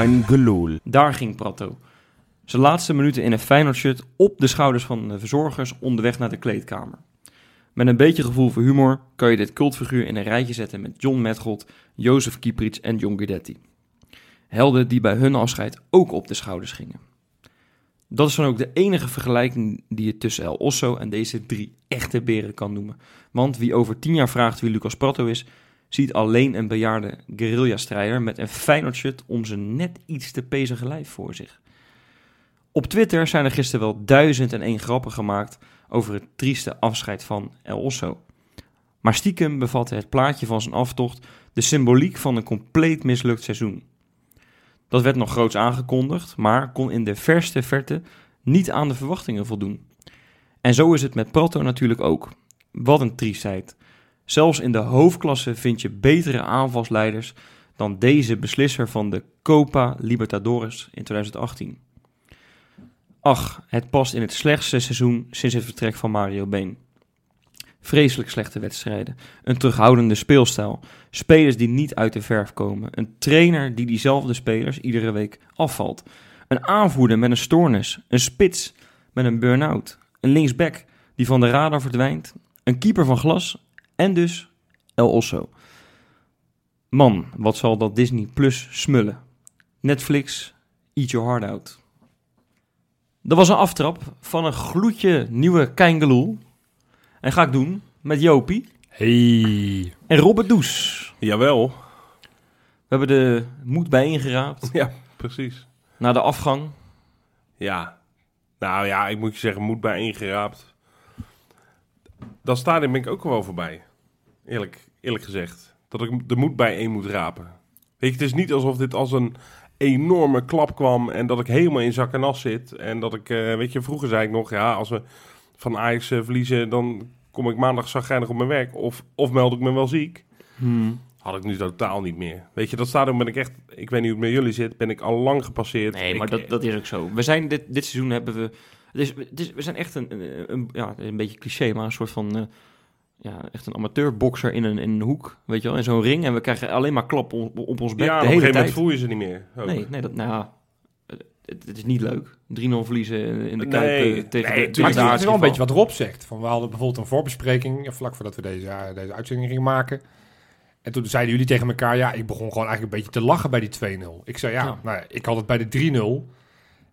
Gelul. Daar ging Prato. Zijn laatste minuten in een Feyenoord shirt op de schouders van de verzorgers onderweg naar de kleedkamer. Met een beetje gevoel voor humor kan je dit cultfiguur in een rijtje zetten met John Metgold, Jozef Kieprits en John Guidetti. Helden die bij hun afscheid ook op de schouders gingen. Dat is dan ook de enige vergelijking die je tussen El Osso en deze drie echte beren kan noemen. Want wie over tien jaar vraagt wie Lucas Prato is, ziet alleen een bejaarde guerrilla-strijder met een Feyenoord shirt om zijn net iets te pezige lijf voor zich. Op Twitter zijn er gisteren wel duizend en één grappen gemaakt over het trieste afscheid van El Osso. Maar stiekem bevatte het plaatje van zijn aftocht de symboliek van een compleet mislukt seizoen. Dat werd nog groots aangekondigd, maar kon in de verste verte niet aan de verwachtingen voldoen. En zo is het met Prato natuurlijk ook. Wat een triestheid. Zelfs in de hoofdklasse vind je betere aanvalsleiders dan deze beslisser van de Copa Libertadores in 2018. Ach, het past in het slechtste seizoen sinds het vertrek van Mario Been. Vreselijk slechte wedstrijden, een terughoudende speelstijl, spelers die niet uit de verf komen, een trainer die diezelfde spelers iedere week afvalt, een aanvoerder met een stoornis, een spits met een burn-out, een linksback die van de radar verdwijnt, een keeper van glas en dus El Osso. Man, wat zal dat Disney Plus smullen. Netflix, eat your heart out. Dat was een aftrap van een gloedje nieuwe Keingeloel. En ga ik doen met Jopie Hey. en Robert Does. Jawel. We hebben de moed bijeengeraapt Ja, precies. na de afgang. Ja. Nou ja, ik moet je zeggen, moed bij ingeraapt. Dat stadion ben ik ook wel voorbij. Eerlijk, eerlijk gezegd. Dat ik de moed bij één moet rapen. Weet je, het is niet alsof dit als een enorme klap kwam en dat ik helemaal in zak en as zit. En dat ik, eh, weet je, vroeger zei ik nog, ja, als we van Ajax eh, verliezen, dan kom ik maandag zagrijnig op mijn werk. Of, of meld ik me wel ziek. Hmm. Had ik nu totaal niet meer. Weet je, dat stadion ben ik echt, ik weet niet hoe het met jullie zit, ben ik al lang gepasseerd. Nee, maar Ik- dat, dat is ook zo. We zijn dit, dit seizoen hebben we. Het is, het is, we zijn echt een, een, een- ja, een beetje cliché, maar een soort van. eh, ja, echt een amateurbokser in een, in een hoek, weet je wel, in zo'n ring. En we krijgen alleen maar klap op, op ons bek ja, de op een hele gegeven tijd. moment voel je ze niet meer. ook. Nee, nee, dat, nou ja, het, het is niet leuk. 3-0 verliezen in de Nee, Kuip eh, tegen, nee, tegen tuurlijk. de Maar het is, het is wel een beetje wat Rob zegt. Van, we hadden bijvoorbeeld een voorbespreking, eh, vlak voordat we deze, ja, deze uitzending gingen maken. En toen zeiden jullie tegen elkaar, ja, ik begon gewoon eigenlijk een beetje te lachen bij die 2-0. Ik zei, ja, Ja. Nou, ja, ik had het bij de 3-0.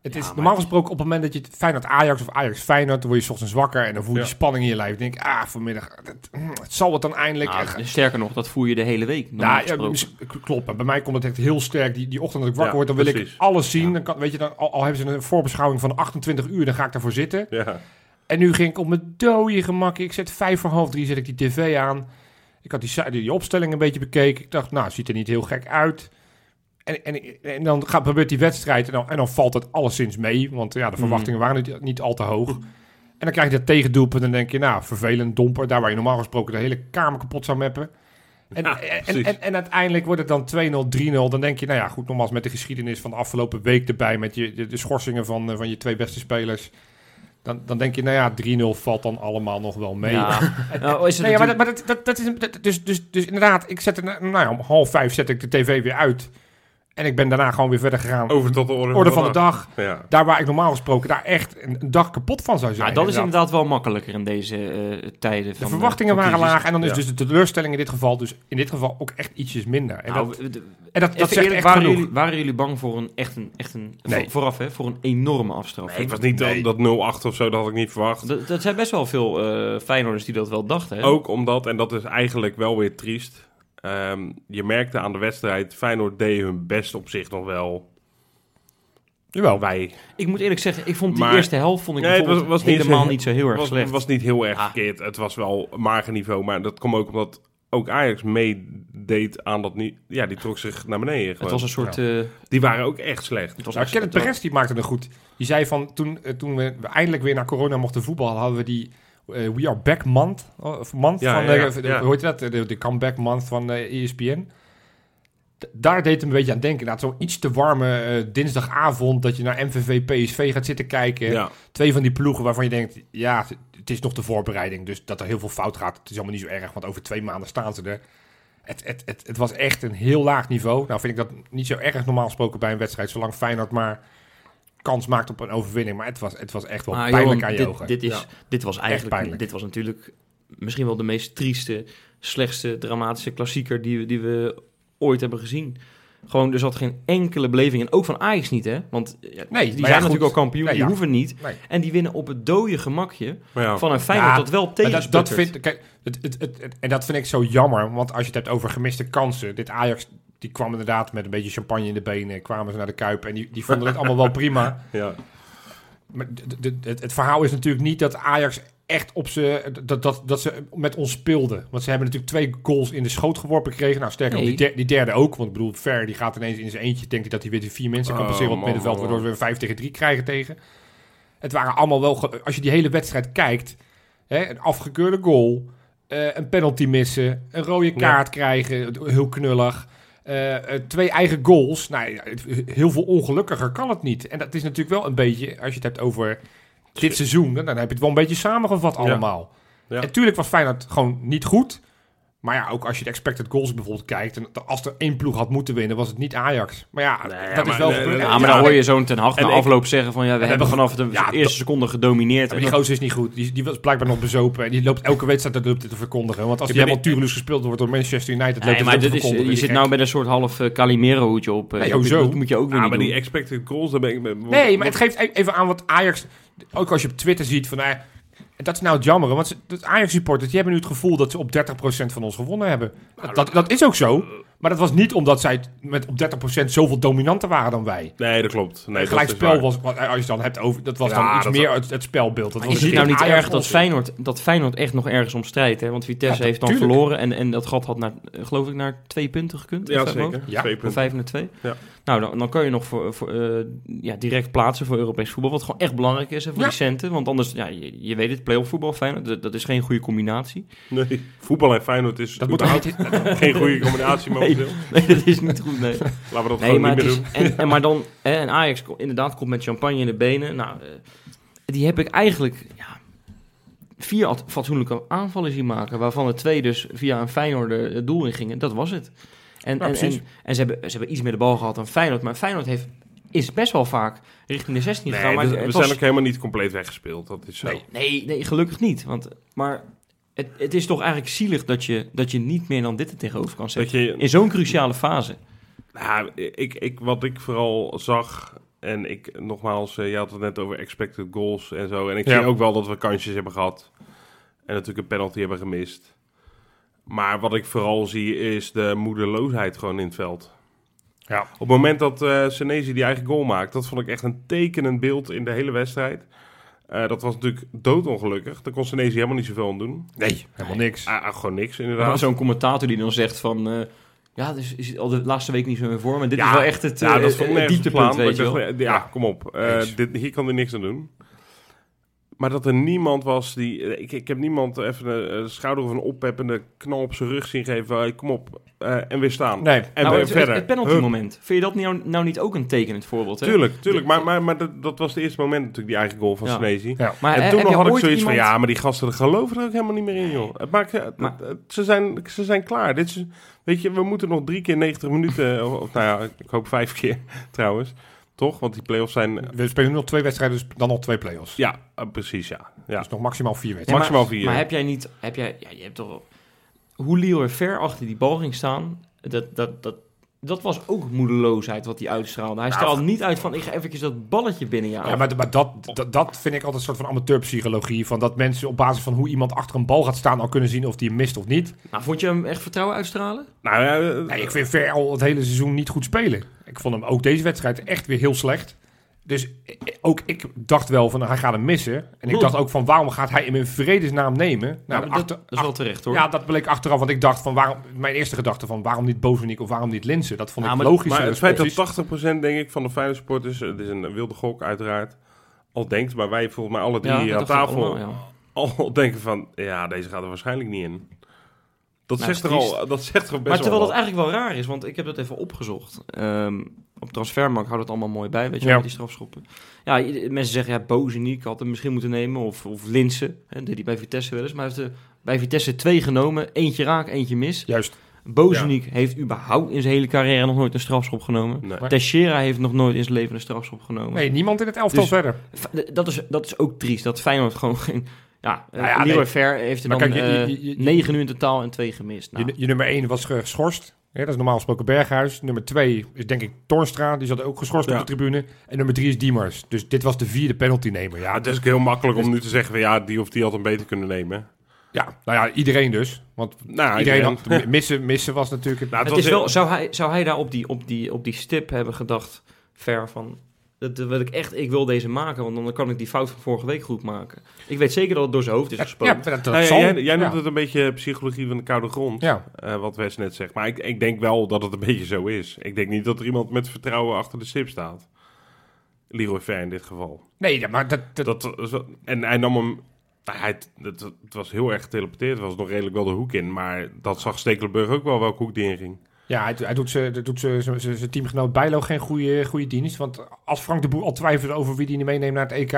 Het Ja, is normaal gesproken op het moment dat je het Feyenoord Ajax of Ajax Feyenoord, dan word je ochtends wakker en dan voel je Ja. die spanning in je lijf. Denk ik, ah, vanmiddag, het, mm, het zal het dan eindelijk. Nou, sterker nog, dat voel je de hele week. nou, ja, klopt. Bij mij komt het echt heel sterk. Die, die ochtend dat ik wakker word, dan wil precies. ik alles zien. Dan kan, weet je, dan, al, al hebben ze een voorbeschouwing van 28 uur, dan ga ik daarvoor zitten. Ja. En nu ging ik op mijn dode gemak. Ik zet vijf voor half drie, zet ik die tv aan. Ik had die, die, die opstelling een beetje bekeken. Ik dacht, nou, het ziet er niet heel gek uit. En, en, en dan gaat, gebeurt die wedstrijd en dan, en dan valt het alleszins mee. Want ja, de Mm. verwachtingen waren niet, niet al te hoog. En dan krijg je dat tegendoelpunt en dan denk je, nou, vervelend, domper. Daar waar je normaal gesproken de hele kamer kapot zou meppen. En, Ja, en, en, en, uiteindelijk wordt het dan 2-0, 3-0. Dan denk je, nou ja, goed, nogmaals met de geschiedenis van de afgelopen week erbij. Met je, de, de schorsingen van, eh, van je twee beste spelers. Dan, dan denk je, nou ja, 3-0 valt dan allemaal nog wel mee. Ja. Nou, is het Nee, ja, maar, dat, maar dat, dat, dat is dat- dus, dus, dus inderdaad, ik zet er, nou ja, om half vijf zet ik de tv weer uit. En ik ben daarna gewoon weer verder gegaan. Over tot de orde, Orde van de dag. Ja. Daar waar ik normaal gesproken daar echt een, dag kapot van zou zijn. Ja, dat is inderdaad. wel makkelijker in deze eh, tijden. De van, verwachtingen eh, van waren laag en dan is Ja. dus de teleurstelling in dit geval, dus in dit geval ook echt ietsjes minder. En Nou, dat, de- en dat, dat even zegt eerlijk, echt waren, genoeg. jullie, waren jullie bang voor een echt een, echt een Nee. voor- vooraf hè, voor een enorme afstraf? Nee, ik was niet dat- dat 0-8 of zo, dat had ik niet verwacht. Dat, dat zijn best wel veel eh Feyenoorders die dat wel dachten. Hè? Ook omdat, en dat is eigenlijk wel weer triest. Ehm, je merkte aan de wedstrijd, Feyenoord deed hun best op zich nog wel. Jawel. Wij Ik moet eerlijk zeggen, ik vond die Maar- eerste helft vond ik Nee, het was- niet helemaal zo- niet zo heel erg was, slecht. was niet heel erg Ah. verkeerd. Het was wel mager niveau, maar dat kwam ook omdat ook Ajax meedeed aan dat niet. Ja, die trok zich naar beneden. het was een soort... eh, Die waren ook echt slecht. het was Nou, Kenneth het- Perez die maakte het goed. Die zei van toen, eh, toen we eindelijk weer naar corona mochten voetballen, hadden we die eh, We Are Back month, of month Ja, van ja, de, hoe heet dat? De, de comeback month van eh, ESPN. D- daar deed het me een beetje aan denken. Nou, zo'n iets te warme eh, dinsdagavond dat je naar MVV PSV gaat zitten kijken. Ja, Twee van die ploegen waarvan je denkt, ja, het is nog de voorbereiding. Dus dat er heel veel fout gaat, het is allemaal niet zo erg, want over twee maanden staan ze er. het, het, het, het was echt een heel laag niveau. Nou vind ik dat niet zo erg normaal gesproken bij een wedstrijd, zolang Feyenoord maar kans maakt op een overwinning. Maar het was, het was echt wel pijnlijk Johan, aan je dit, ogen. Dit, is, Ja. dit was eigenlijk, pijnlijk. dit was natuurlijk misschien wel de meest trieste, slechtste, dramatische klassieker die we, die we ooit hebben gezien. Gewoon, er zat geen enkele beleving in. Ook van Ajax niet, hè? Want ja, Nee, die maar zijn goed. natuurlijk al kampioen, Nee, die ja. hoeven niet. Nee. En die winnen op het dode gemakje van een Feyenoord Ja, dat wel Maar dat, dat vind, kijk, het, het, het, het- en dat vind ik zo jammer, want als je het hebt over gemiste kansen. Dit Ajax, die kwam inderdaad met een beetje champagne in de benen, kwamen ze naar de Kuip en die, die vonden het allemaal wel prima. ja. Maar het, het verhaal is natuurlijk niet dat Ajax echt op ze, dat, dat, dat ze met ons speelden. Want ze hebben natuurlijk twee goals in de schoot geworpen gekregen. Nou, sterker nog, Nee. die, der- die derde ook. Want ik bedoel, Ver die gaat ineens in zijn eentje, denkt hij dat hij weer die vier mensen kan Oh, passeren op het man, middenveld, man, waardoor we een 5 tegen 3 krijgen tegen. Het waren allemaal wel, als je die hele wedstrijd kijkt, hè, een afgekeurde goal, eh, een penalty missen, een rode kaart krijgen, heel knullig. Eh, eh, twee eigen goals. Nou, ja, heel veel ongelukkiger kan het niet. En dat is natuurlijk wel een beetje, als je het hebt over dit seizoen, dan heb je het wel een beetje samengevat Ja. allemaal. Ja. En tuurlijk was Feyenoord gewoon niet goed. Maar ja, ook als je de expected goals bijvoorbeeld kijkt... en als er één ploeg had moeten winnen, was het niet Ajax. Maar ja, Nee, dat is wel nee, gebeurd. Ja, maar dan hoor je zo'n Ten Hag na ik- afloop zeggen van... ja, we En hebben we- vanaf de ja, eerste seconde gedomineerd. Maar En die gozer is niet goed. Die, die was blijkbaar nog bezopen. En die loopt elke wedstrijd dat te verkondigen. Want als die ben- helemaal tureluus gespeeld wordt door Manchester United... Nee, het maar dit is, je zit gek. nou met een soort half eh, Calimero-hoedje op. eh. Nee, dat, hoezo? dat moet je ook weer Ah, niet maar doen. die expected goals, daar ben ik... Nee, maar het geeft e- even aan wat Ajax... Ook als je op Twitter ziet van... nou en dat is nou het jammer, want de Ajax-supporters... die hebben nu het gevoel dat ze op 30% van ons gewonnen hebben. Dat, dat, dat is ook zo. Maar dat was niet omdat zij met op 30% zoveel dominanter waren dan wij. Nee, dat klopt. Nee, gelijk dat is spel waar. was, wat- als je het dan hebt over... Dat was Ja, dan iets dat- meer het, het spelbeeld. Dat Maar was is het nou niet erg dat. Feyenoord, dat Feyenoord echt nog ergens om strijdt? Hè? Want Vitesse Ja, heeft dan tuurlijk. verloren en, en dat gat had naar, geloof ik naar twee punten gekund. Ja, zeker. Ja, Twee Van punten. vijf naar twee. Ja. Nou, dan, dan kan je nog voor, voor, eh, ja, direct plaatsen voor Europees voetbal. Wat gewoon echt belangrijk is hè, voor Ja. die centen. Want anders, ja, je, je weet het, play-off voetbal, Feyenoord, dat, dat is geen goede combinatie. Nee, voetbal en Feyenoord is Dat moet niet... geen goede combinatie momenteel. Nee, dat is niet goed, nee. Laten we dat Nee, gewoon niet meer is, doen. en, en maar dan, hè, en Ajax inderdaad komt met champagne in de benen. Nou, eh, die heb ik eigenlijk ja, vier at- fatsoenlijke aanvallen zien maken. Waarvan er twee dus via een Feyenoord het doel in gingen. Dat was het. En, Ja, en, en, en ze, hebben, ze hebben iets meer de bal gehad dan Feyenoord. Maar Feyenoord heeft, is best wel vaak richting de 16 gegaan. Nee, Maar dus het we was- zijn ook helemaal niet compleet weggespeeld. Dat is zo. nee, nee, nee, gelukkig niet. Want, maar het, het is toch eigenlijk zielig dat je, dat je niet meer dan dit er tegenover kan zetten. je, In zo'n cruciale fase. Nou, ik, ik, wat ik vooral zag, en ik nogmaals, eh, je had het net over expected goals en zo. En ik Ja. zie ook wel dat we kansjes hebben gehad. En natuurlijk een penalty hebben gemist. Maar wat ik vooral zie is de moedeloosheid gewoon in het veld. Ja. Op het moment dat eh Senesi die eigen goal maakt, dat vond ik echt een tekenend beeld in de hele wedstrijd. Eh, dat was natuurlijk doodongelukkig. Daar kon Senesi helemaal niet zoveel aan doen. Nee, helemaal niks. Ah, ah, gewoon niks, Maar inderdaad. Zo'n commentator die dan zegt van... eh, ja, dus is het al de laatste week niet zo in vorm. En dit Ja, is wel echt het, ja, dat het dieptepunt, plan, weet je maar wel. ik dacht, Ja, kom op. Eh, dit, hier kan er niks aan doen. Maar dat er niemand was die... eh, Ik, ik heb niemand even een, een schouder of een oppeppende knal op zijn rug zien geven. hey, kom op. eh, en weer staan. Nee. En nou, weer het, verder. het, het penalty moment. Vind je dat nou, nou niet ook een tekenend voorbeeld? Hè? Tuurlijk, tuurlijk. Maar, maar, maar dat, dat was het eerste moment natuurlijk, die eigen goal van Ja. Ja. Maar En eh, toen nog had ik zoiets van, ja, maar die gasten geloven er ook helemaal niet meer in, joh. Het maakt, het- Maar- het- ze, zijn, ze zijn klaar. Dit is, weet je, we moeten nog drie keer 90 minuten, of, of nou ja, ik hoop vijf keer trouwens. Toch? Want die play-offs zijn, We spelen nu nog twee wedstrijden, dus dan nog twee play-offs. ja, eh, precies, ja. ja. Dus nog maximaal vier wedstrijden. maximaal maar, vier. Maar heb jij niet... Heb jij, ja, je hebt toch... Hoe Leroy ver achter die bal ging staan... Dat, dat, dat, dat was ook moedeloosheid wat hij uitstraalde. Hij Nou, straalde niet uit van... Ik ga eventjes dat balletje binnen Ja, maar, maar dat, dat, dat vind ik altijd een soort van amateurpsychologie. Van dat mensen op basis van hoe iemand achter een bal gaat staan... al kunnen zien of die hem mist of niet. Nou, vond je hem echt vertrouwen uitstralen? Nou ja, eh, Nee, ik vind Ver al het hele seizoen niet goed spelen. Ik vond hem ook deze wedstrijd echt weer heel slecht. Dus eh, ook ik dacht wel van hij gaat hem missen. En ik dacht ook van waarom gaat hij hem in vredesnaam nemen? Nou, dat, achter, dat is wel terecht hoor. ja, dat bleek achteraf. Want ik dacht van waarom... Mijn eerste gedachte van waarom niet Bozenik of waarom niet Linsen? Dat vond Ja, ik logisch. maar het feit dat 80% denk ik van de Feyenoord supporters, het is een wilde gok uiteraard, al denkt, maar wij volgens mij alle drie Ja, hier aan tafel allemaal, ja. al denken van, ja, deze gaat er waarschijnlijk niet in. Dat, Nou, zegt, er al, dat zegt er best Maar terwijl wel dat eigenlijk wel raar is, want ik heb dat even opgezocht. Ehm, op Transfermarkt houdt het allemaal mooi bij, weet je Ja. wel, met die strafschoppen. Ja, mensen zeggen, ja, Bozeniek had hem misschien moeten nemen, of, of Linsen, hè, deed hij bij Vitesse wel eens. Maar hij heeft er bij Vitesse twee genomen, eentje raak, eentje mis. Juist. Bozeniek heeft überhaupt in zijn hele carrière nog nooit een strafschop genomen. Nee. Teixeira heeft nog nooit in zijn leven een strafschop genomen. Nee, niemand in het elftal Dus- verder. Dat is, dat is ook triest, dat Feyenoord gewoon geen... Ja, Nou ja, uh, Leroy nee. Ver heeft er Maar dan kijk, je- eh, je- je- je- negen nu in totaal en twee gemist. Nou, Je, je nummer 1 was ge- geschorst. Ja, dat is normaal gesproken Berghuis. Nummer 2 is denk ik Tornstra. Die zat ook geschorst Ja. op de tribune. En nummer 3 is Diemers. Dus dit was de vierde penaltynemer. Ja, Ja, het is ook heel makkelijk om nu te zeggen van ja, die of die had hem beter kunnen nemen. ja, nou ja, iedereen dus. Want Nou, iedereen iedereen. had, missen, missen was natuurlijk... het- Nou, het was is heel- wel, zou, hij, zou hij daar op die, op, die, op die stip hebben gedacht, Ver, van... Dat dat wil ik echt, ik wil deze maken, want dan kan ik die fout van vorige week goed maken. Ik weet zeker dat het door zijn hoofd is ja, gesproken. dat, dat Nou ja, zal. jij, jij noemt ja. het een beetje psychologie van de koude grond, Ja. eh, wat Wes net zegt. Maar ik, ik denk wel dat het een beetje zo is. Ik denk niet dat er iemand met vertrouwen achter de stip staat. Leroy Ver in dit geval. Nee, ja, maar dat... dat, en hij nam hem... nou, Hij, het, het was heel erg geteleporteerd. Het was nog redelijk wel de hoek in. Maar dat zag Stekelenburg ook wel welke hoek die in ging. Ja, hij, hij doet zijn doet ze- ze- ze- zijn teamgenoot Bijlo geen goede, goede dienst. Want als Frank de Boer al twijfelt over wie die niet meeneemt naar het EK...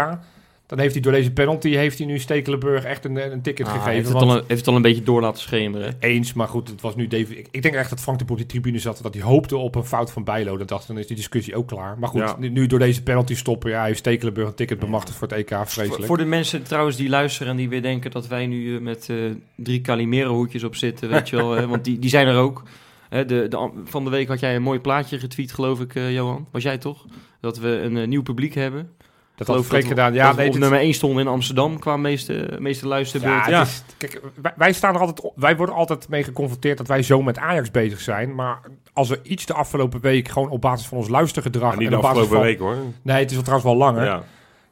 dan heeft hij door deze penalty heeft hij nu Stekelenburg echt een, een ticket Ah, gegeven. heeft, het want- al een, heeft het al een beetje door laten schemeren. Eens, maar goed, het was nu David. Ik, ik denk echt dat Frank de Boer op die tribune zat dat hij hoopte op een fout van Bijlo. Dat dacht, dan is die discussie ook klaar. Maar goed, Ja. nu, nu door deze penalty stoppen, ja, heeft Stekelenburg een ticket bemachtigd voor het EK, vreselijk. Voor, voor de mensen trouwens die luisteren en die weer denken dat wij nu eh, met eh, drie Calimero hoedjes op zitten, weet je wel. want die, die zijn er ook. Hè, de, van de week had jij een mooi plaatje getweet, geloof ik, eh, Johan. Was jij toch? Dat we een eh, nieuw publiek hebben. dat had Geloof Freek we- gedaan. Ja, dat we nee, op nummer 1 stonden in Amsterdam qua meeste, meeste luisterbeurt. ja, Ja, het is- kijk, wij, wij staan er altijd, wij worden altijd mee geconfronteerd dat wij zo met Ajax bezig zijn. Maar als er iets de afgelopen week gewoon op basis van ons luistergedrag niet en de op afgelopen van, week hoor. nee, het is al trouwens wel langer. Ja.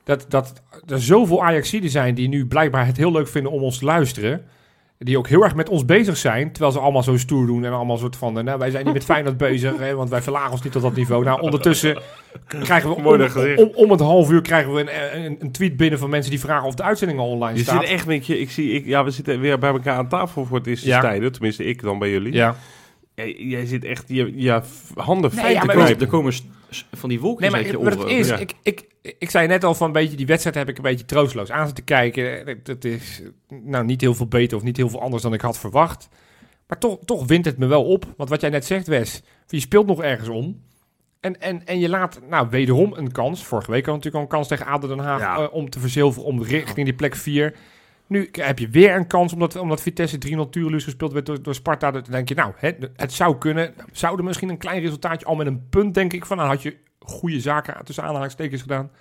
Dat, dat er zoveel Ajaxiden zijn die nu blijkbaar het heel leuk vinden om ons te luisteren. Die ook heel erg met ons bezig zijn. Terwijl ze allemaal zo stoer doen en allemaal soort van... eh, Nou, wij zijn niet met Feyenoord bezig, hè, want wij verlagen ons niet tot dat niveau. Nou, ondertussen krijgen we om, om, om het half uur krijgen we een, een, een tweet binnen van mensen die vragen of de uitzending al online Je staat. zit echt, weet je, ik zie, ik, ja, we zitten weer bij elkaar aan tafel voor het eerst Ja. tijden. Tenminste, ik dan bij jullie. Ja. Jij, jij zit echt, je, je handen Nee, fijn ja, te maar er, komen van die wolkjes Nee, maar, uit je maar het oren. is... ja. Ik, ik, ik zei net al van een beetje... Die wedstrijd heb ik een beetje troosteloos aan zitten kijken. Dat- is nou niet heel veel beter of niet heel veel anders dan ik had verwacht. Maar toch, toch wint het me wel op. Want wat jij net zegt, Wes... Je speelt nog ergens om. En, en, en je laat nou wederom een kans. Vorige week had natuurlijk al een kans tegen ADO Den Haag... Ja. eh, om te verzilveren, om richting die plek 4... Nu heb je weer een kans, omdat, omdat Vitesse 3-0 Tureluus gespeeld werd door, door Sparta. Dan denk je, nou, het, het zou kunnen. Zou er misschien een klein resultaatje al met een punt, denk ik. Van, dan had je goede zaken tussen aanhalingstekens gedaan.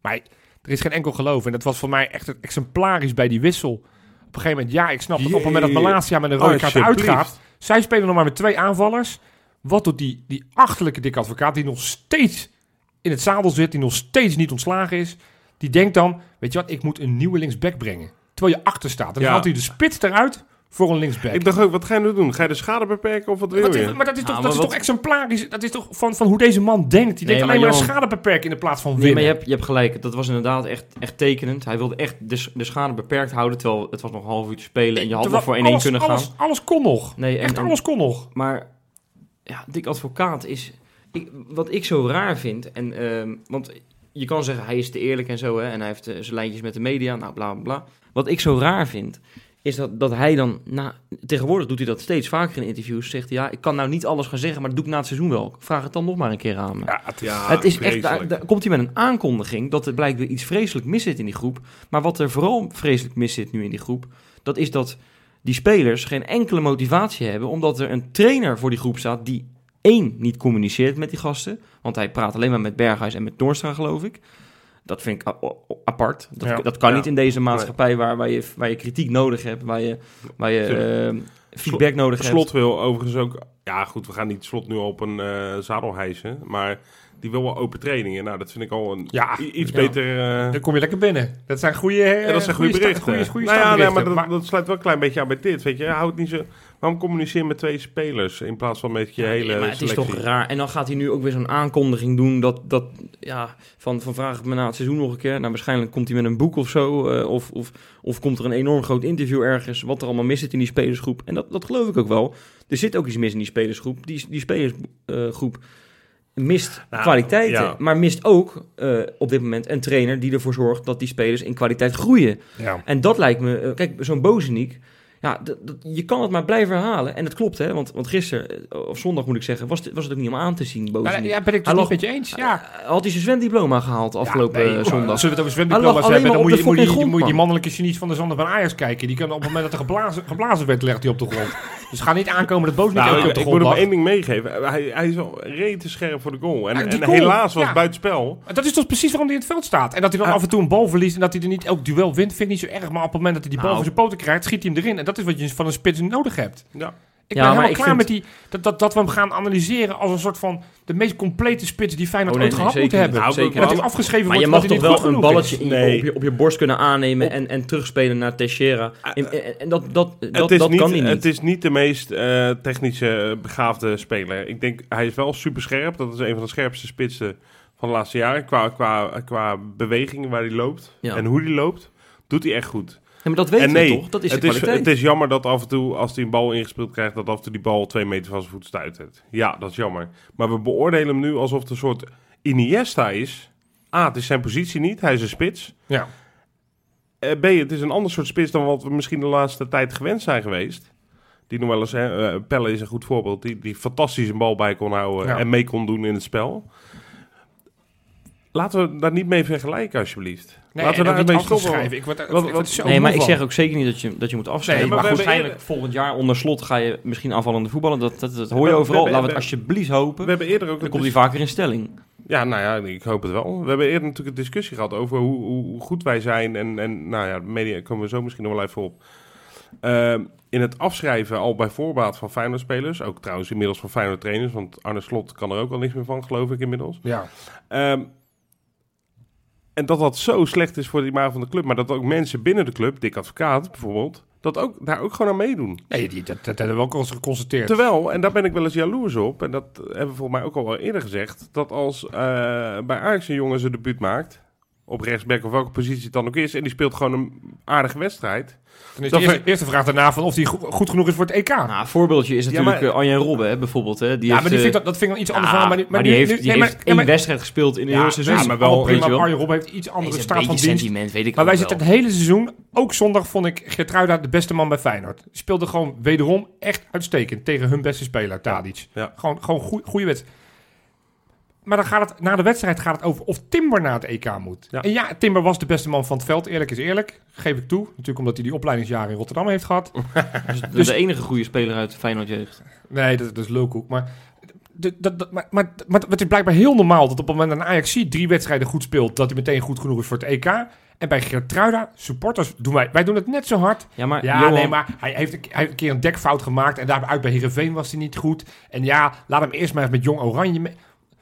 Maar er is geen enkel geloof. En dat was voor mij echt het exemplarisch bij die wissel. Op een gegeven moment, ja, ik snap dat op het moment dat. Malasia met een rode kaart uitgaat. Zij spelen nog maar met twee aanvallers. Wat doet die, die achterlijke dikke advocaat, die nog steeds in het zadel zit, die nog steeds niet ontslagen is. Die denkt dan, weet je wat, ik moet een nieuwe linksback brengen. Terwijl je achter staat. En dan Ja. haalt hij de spits eruit voor een linksback. Ik dacht ook, wat ga je nu doen? Ga je de schade beperken of wat wil Wat je? is- maar dat is, toch, Ja, dat is toch exemplarisch? Dat is toch van, van hoe deze man denkt? Die Nee, denkt alleen maar Johan- schade beperken in de plaats van Nee, winnen. maar je hebt, je hebt gelijk. Dat was inderdaad echt, echt tekenend. Hij wilde echt de, schade beperkt houden, terwijl het was nog een half uur te spelen en je had nog voor 1-1 alles- kunnen gaan. alles, Alles kon nog. Nee, en, Echt en- alles kon nog. Maar ja, Dick Advocaat is... Ik, wat ik zo raar vind, en, ehm, want je kan zeggen hij is te eerlijk en zo, hè, en hij heeft eh, zijn lijntjes met de media, nou bla bla bla. Wat ik zo raar vind, is dat, dat hij dan, na, tegenwoordig doet hij dat steeds vaker in interviews, zegt hij, ja, ik kan nou niet alles gaan zeggen, maar dat doe ik na het seizoen wel. Vraag het dan nog maar een keer aan me. Ja, het is, ja, het is echt, daar komt hij met een aankondiging dat er blijkbaar iets vreselijk mis zit in die groep. Maar wat er vooral vreselijk mis zit nu in die groep, dat is dat die spelers geen enkele motivatie hebben, omdat er een trainer voor die groep staat die één niet communiceert met die gasten, want hij praat alleen maar met Berghuis en met Noordstra, geloof ik. Dat vind ik apart. Dat, Ja. dat kan Ja. niet in deze maatschappij waar, waar, je, waar je kritiek nodig hebt, waar je, waar je eh, feedback nodig hebt. Slot wil overigens ook... Ja, goed, we gaan niet Slot nu op een eh, zadel hijsen. Maar die wil wel open trainingen. Nou, dat vind ik al een Ja, iets ja. beter... eh, Dan kom je lekker binnen. Dat zijn goede, ja, dat zijn goede berichten. Goede, goede nou ja, nee, maar dat, dat sluit wel een klein beetje aan bij dit. Weet je, houd niet zo... Waarom communiceer je met twee spelers in plaats van met je hele Ja, maar het is toch raar. En dan gaat hij nu ook weer zo'n aankondiging doen dat, dat ja, van, van vraag ik me na het seizoen nog een keer. Nou, waarschijnlijk komt hij met een boek of zo. eh, of, of, of komt er een enorm groot interview ergens, wat er allemaal mis zit in die spelersgroep. En dat, dat geloof ik ook wel. Er zit ook iets mis in die spelersgroep. Die, die spelersgroep mist Nou, kwaliteiten, ja. maar mist ook eh, op dit moment een trainer die ervoor zorgt dat die spelers in kwaliteit groeien. Ja. En dat lijkt me, eh, kijk, zo'n Bozeniek, Ja, dat- dat- je kan het maar blijven herhalen. En het klopt, hè. Want, want gisteren, eh, of zondag moet ik zeggen, was het, was het ook niet om aan te zien, boos. Nou, ja, ben ik het niet met je eens. Ja. Had hij zijn zwemdiploma gehaald afgelopen nee, eh, zondag? Zullen we het over zwemdiploma's hebben, maar dan moet je, moet, je, fucking moet je die mannelijke genies van de Zander van Ajax kijken. Die kan op het moment dat er geblazen, geblazen werd, legt hij op de grond. Dus ga niet aankomen dat Boos niet Nou, op de ik moet hem één ding meegeven. Hij, hij is wel rete scherp voor de goal. En, Ja, en goal, helaas was ja. buitenspel. Dat is toch precies waarom hij in het veld staat. En dat hij dan Ah. af en toe een bal verliest en dat hij er niet elk duel wint, vind ik niet zo erg. Maar op het moment dat hij die bal Nou. voor zijn poten krijgt, schiet hij hem erin. En dat is wat je van een spits nodig hebt. Ja. Ik Ja, ben maar helemaal ik klaar vind- met die, dat, dat, dat we hem gaan analyseren als een soort van de meest complete spits die Feyenoord Oh, nee, ooit nee, gehad moet hebben. Nou, zeker afgeschreven Maar je mag toch wel een balletje in Nee. op, je, op je borst kunnen aannemen Op- en, en terugspelen naar Teixeira. En, en, en dat, dat, dat, het, is dat niet, kan hij niet. het is niet de meest eh, technische eh, begaafde speler. Ik denk, hij is wel super scherp. Dat is een van de scherpste spitsen van de laatste jaren. Qua, qua, qua bewegingen waar hij loopt Ja. en hoe hij loopt, doet hij echt goed. Ja, maar dat weten nee, we toch? Dat is het, de is, kwaliteit. het is jammer dat af en toe, als hij een bal ingespeeld krijgt, dat af en toe die bal twee meter van zijn voet stuitert. Ja, dat is jammer. Maar we beoordelen hem nu alsof het een soort Iniesta is. A, het is zijn positie niet. Hij is een spits. Ja. Eh, B, het is een ander soort spits dan wat we misschien de laatste tijd gewend zijn geweest. Die nog wel eens, hè, eh, Pelle is een goed voorbeeld, die, die fantastisch een bal bij kon houden Ja. en mee kon doen in het spel. Laten we daar niet mee vergelijken, alsjeblieft. Nee, Laten we daar niet stoppen. afgeschrijven. Ik word, Wat- ik word zo Nee, maar ik zeg ook zeker niet dat je, dat je moet afschrijven. Nee, maar goed, waarschijnlijk volgend jaar onder slot ga je misschien aanvallende voetballen. Dat, dat, dat hoor je We- overal. Laten we we- het alsjeblieft hopen. We hebben eerder ook Dan een komt hij vaker in stelling. Ja, nou ja, ik hoop het wel. We hebben eerder natuurlijk een discussie gehad over hoe, hoe, goed wij zijn. En, en nou ja, de media komen we zo misschien nog wel even op. Ehm, in het afschrijven al bij voorbaat van Feyenoord-spelers. Ook trouwens inmiddels van Feyenoord-trainers. Want Arne Slot kan er ook al niks meer van, geloof ik inmiddels. Ja. Ehm, en dat dat zo slecht is voor de imago van de club. Maar dat ook mensen binnen de club, Dick Advocaat bijvoorbeeld... Dat ook, daar ook gewoon aan meedoen. Nee, die, dat, dat hebben we ook al eens geconstateerd. Terwijl, en daar ben ik wel eens jaloers op, en dat hebben we volgens mij ook al wel eerder gezegd, dat als eh, bij Ajax een jongen zijn debuut maakt, op rechtsback of welke positie het dan ook is, en die speelt gewoon een aardige wedstrijd. Dan is de eerste, vraag daarna van of hij go- goed genoeg is voor het EK. Nou, een voorbeeldje is Ja, natuurlijk maar- eh, Arjen Robben, hè, bijvoorbeeld. Hè. Die ja, heeft, maar die eh, vind ik dat, dat vind ik wel iets anders ja, van. Maar, die- maar die nu- heeft, nu- die nee, maar- heeft ja, één maar- wedstrijd gespeeld in een heel seizoen. ja, maar wel Allemaal prima. weet je wel. Arjen Rob heeft iets andere staat van dienst. sentiment, weet ik Maar wij zitten wel. het hele seizoen, ook zondag vond ik Gertruida de beste man bij Feyenoord. Die speelde gewoon wederom echt uitstekend tegen hun beste speler, Tadic. Ja. Gewoon, gewoon goe- goede wedstrijd. Maar dan gaat het, na de wedstrijd gaat het over of Timber naar het EK moet. Ja. En ja, Timber was de beste man van het veld, eerlijk is eerlijk. Geef ik toe. Natuurlijk omdat hij die opleidingsjaren in Rotterdam heeft gehad. Dus Dus- de enige goede speler uit Feyenoord jeugd. Nee, dat, dat is lulkoek. Maar, dat, dat, maar, maar, maar het is blijkbaar heel normaal dat op het moment dat een Ajax drie wedstrijden goed speelt, dat hij meteen goed genoeg is voor het EK. En bij Gertruida, supporters, doen wij, wij doen het net zo hard. Ja, maar Ja, Johan, nee, maar hij heeft, een, hij heeft een keer een dekfout gemaakt en daaruit bij Heerenveen was hij niet goed. En ja, laat hem eerst maar eens met Jong Oranje mee.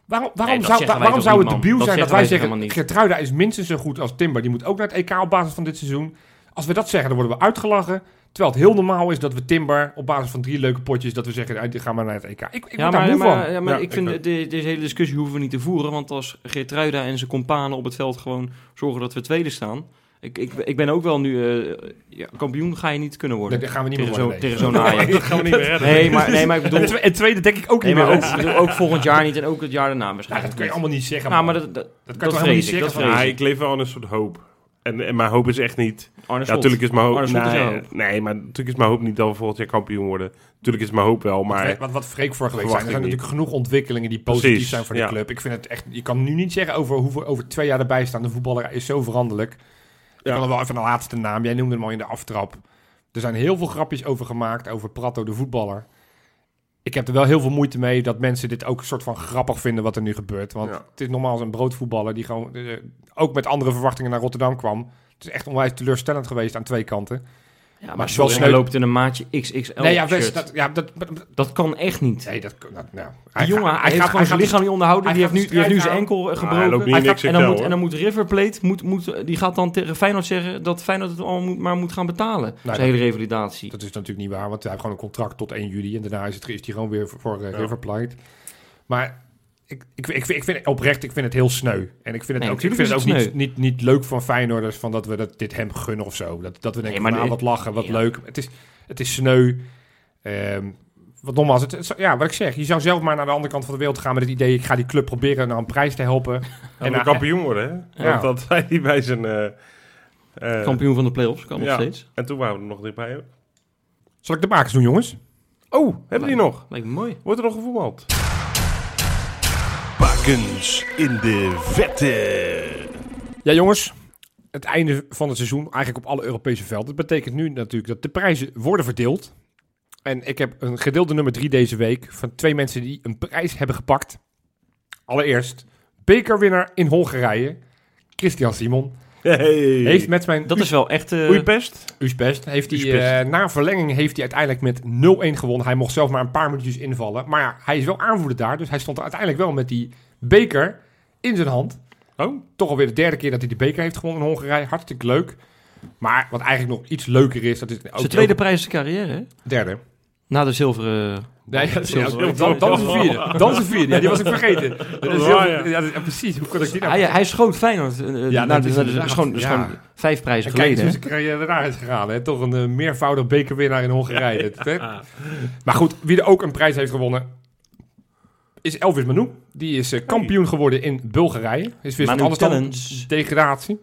Waarom, waarom zou, waarom zou het debiel zijn dat wij zeggen. Gertruida is minstens zo goed als Timber, die moet ook naar het EK op basis van dit seizoen. Als we dat zeggen, dan worden we uitgelachen. Terwijl het heel normaal is dat we Timber op basis van drie leuke potjes, dat we zeggen, "Hey, die gaan maar naar het EK. Ik, ik Ja, word daar maar, moe maar, van. ja, maar Ja, ik ik vind de, deze hele discussie hoeven we niet te voeren. Want als Geertruida en zijn companen op het veld gewoon zorgen dat we tweede staan. Ik, ik, ik ben ook wel nu... eh, ja, kampioen ga je niet kunnen Nee, worden. dat gaan we niet meer tegen worden. nee. tegen zo'n Ajax. dat gaan we niet meer redden. Nee, maar, nee, maar ik bedoel... En twe- En tweede denk ik ook Nee, niet maar meer. ook, bedoel, volgend jaar niet en ook het jaar daarna Nou, waarschijnlijk dat kun je allemaal niet zeggen. Nou, maar dat, dat, dat kan dat toch niet zeggen. Ja, ik. leef wel aan een soort hoop. En, en mijn hoop is echt niet... Arne Ja, natuurlijk is mijn hoop... Is nee, hoop. nee, maar natuurlijk is mijn hoop niet dat we volgend jaar kampioen worden. Natuurlijk is mijn hoop wel, maar... Wat, wat Freek vorige week zei, er zijn natuurlijk genoeg ontwikkelingen die positief Precies, zijn voor de ja. club. Ik vind het echt, je kan nu niet zeggen over hoeveel over twee jaar erbij staan. De voetballer is zo veranderlijk. Ik kan wel even een laatste naam. Jij noemde hem al in de aftrap. Er zijn heel veel grapjes over gemaakt over Prato de voetballer. Ik heb er wel heel veel moeite mee dat mensen dit ook een soort van grappig vinden wat er nu gebeurt. Want Ja. het is normaal een broodvoetballer die gewoon eh, ook met andere verwachtingen naar Rotterdam kwam. Het is echt onwijs teleurstellend geweest aan twee kanten. Ja, Maar hij Sneu- loopt in een maatje XXL nee, ja, dat, ja, dat, Dat kan echt niet. nee, dat, dat nou, Die jongen, hij, heeft gewoon zijn lichaam niet onderhouden. hij Die heeft nu, gaat die heeft nu zijn enkel hij gebroken. Hij gaat- en, dan moet, en dan moet River Plate, moet, moet, die gaat dan tegen Feyenoord zeggen dat Feyenoord het allemaal moet, maar moet gaan betalen. dat- zijn hele revalidatie. Dat is natuurlijk niet waar, want hij heeft gewoon een contract tot 1 juli. En daarna is, het, is hij gewoon weer voor, eh. River Plate. Maar ik, ik, ik, vind- ik vind oprecht, ik vind het heel sneu. En ik vind het Nee, ook, ik natuurlijk vind het ook niet, niet, niet leuk van Feyenoorders van dat we dat, dit hem gunnen of zo. Dat, dat we denken, maar van, nou, de- wat lachen, wat Ja. leuk. Het is, het is sneu. Ehm, wat nogmaals, het, het- ja, wat ik zeg, je zou zelf maar naar de andere kant van de wereld gaan met het idee, ik ga die club proberen naar een prijs te helpen. En En we nou, kampioen worden, hè? Ja. Want dat zei hij bij zijn... eh, eh, Kampioen van de play-offs kan nog steeds. En toen waren we er nog dichtbij. Zal ik de bakens doen, jongens? Oh, hebben die nog? Lijkt me mooi. Wordt er nog gevoetbald? In de vette. Ja, jongens. Het einde van het seizoen, eigenlijk op alle Europese velden. Dat betekent nu natuurlijk dat de prijzen worden verdeeld. En ik heb een gedeelde nummer drie deze week van twee mensen die een prijs hebben gepakt. Allereerst, bekerwinnaar in Hongarije, Christian Simon. Hey. Heeft met mijn Dat is wel echt... eh, Oeipest? Uspest, heeft hij, Uspest. eh, na verlenging heeft hij uiteindelijk met 0-1 gewonnen. Hij mocht zelf maar een paar minuutjes invallen. Maar ja, hij is wel aanvoerder daar, dus hij stond er uiteindelijk wel met die beker in zijn hand. Oh, Toch alweer de derde keer dat hij de beker heeft gewonnen in Hongarije. Hartstikke leuk. Maar wat eigenlijk nog iets leuker is, dat is ook Zijn tweede ook- prijs in zijn carrière, hè? derde. Na de zilveren... Nee, dat ja, Zilveren. dan, dan is het vierde. Dan is het vierde. Ja, die was ik vergeten. Dat ja. dat- precies. Hoe kon ik die nou? Hij, hij schoot Feyenoord. eh, Ja, naar dat de- is gewoon, gewoon vijf prijzen En kijk, geleden. dus er daar is gegaan. Hè? Toch een eh, meervoudig bekerwinnaar in Hongarije. Dat, hè? Maar goed, wie er ook een prijs heeft gewonnen, is Elvis Manu. Die is eh, kampioen geworden in Bulgarije. Is weer Manu anders dan degradatie.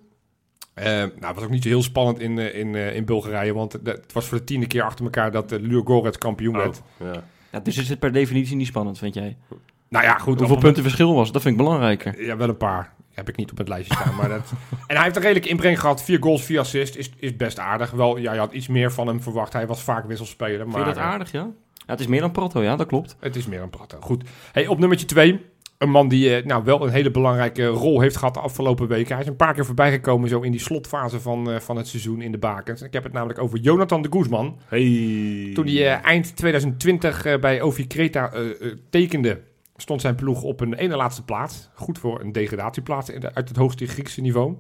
Eh nou, het was ook niet zo heel spannend in, eh, in, in Bulgarije. Want het het was voor de tiende keer achter elkaar dat uh, Ludogorets kampioen werd. Oh, ja. Ja, dus is het per definitie niet spannend, vind jij? Nou ja, goed. Hoeveel punten verschil was? Dat vind ik belangrijker. Ja, wel een paar. Heb ik niet op het lijstje staan. maar dat... En hij heeft een redelijke inbreng gehad. Vier goals, vier assists. Is, is best aardig. Wel, ja, je had iets meer van hem verwacht. Hij was vaak wisselspeler. Maar Vind je dat aardig, ja? Ja? Het is meer dan Prato, ja, dat klopt. Het is meer een praten. Goed. Hey, op nummertje 2. Een man die eh, nou, wel een hele belangrijke rol heeft gehad de afgelopen weken. Hij is een paar keer voorbij gekomen zo in die slotfase van, eh, van het seizoen in de bakens. Ik heb het namelijk over Jonathan de Guzman. Hey. Toen hij eh, eind 2020 eh, bij Ovi Creta tekende, stond zijn ploeg op een ene laatste plaats. Goed voor een degradatieplaats in de- uit het hoogste Griekse niveau.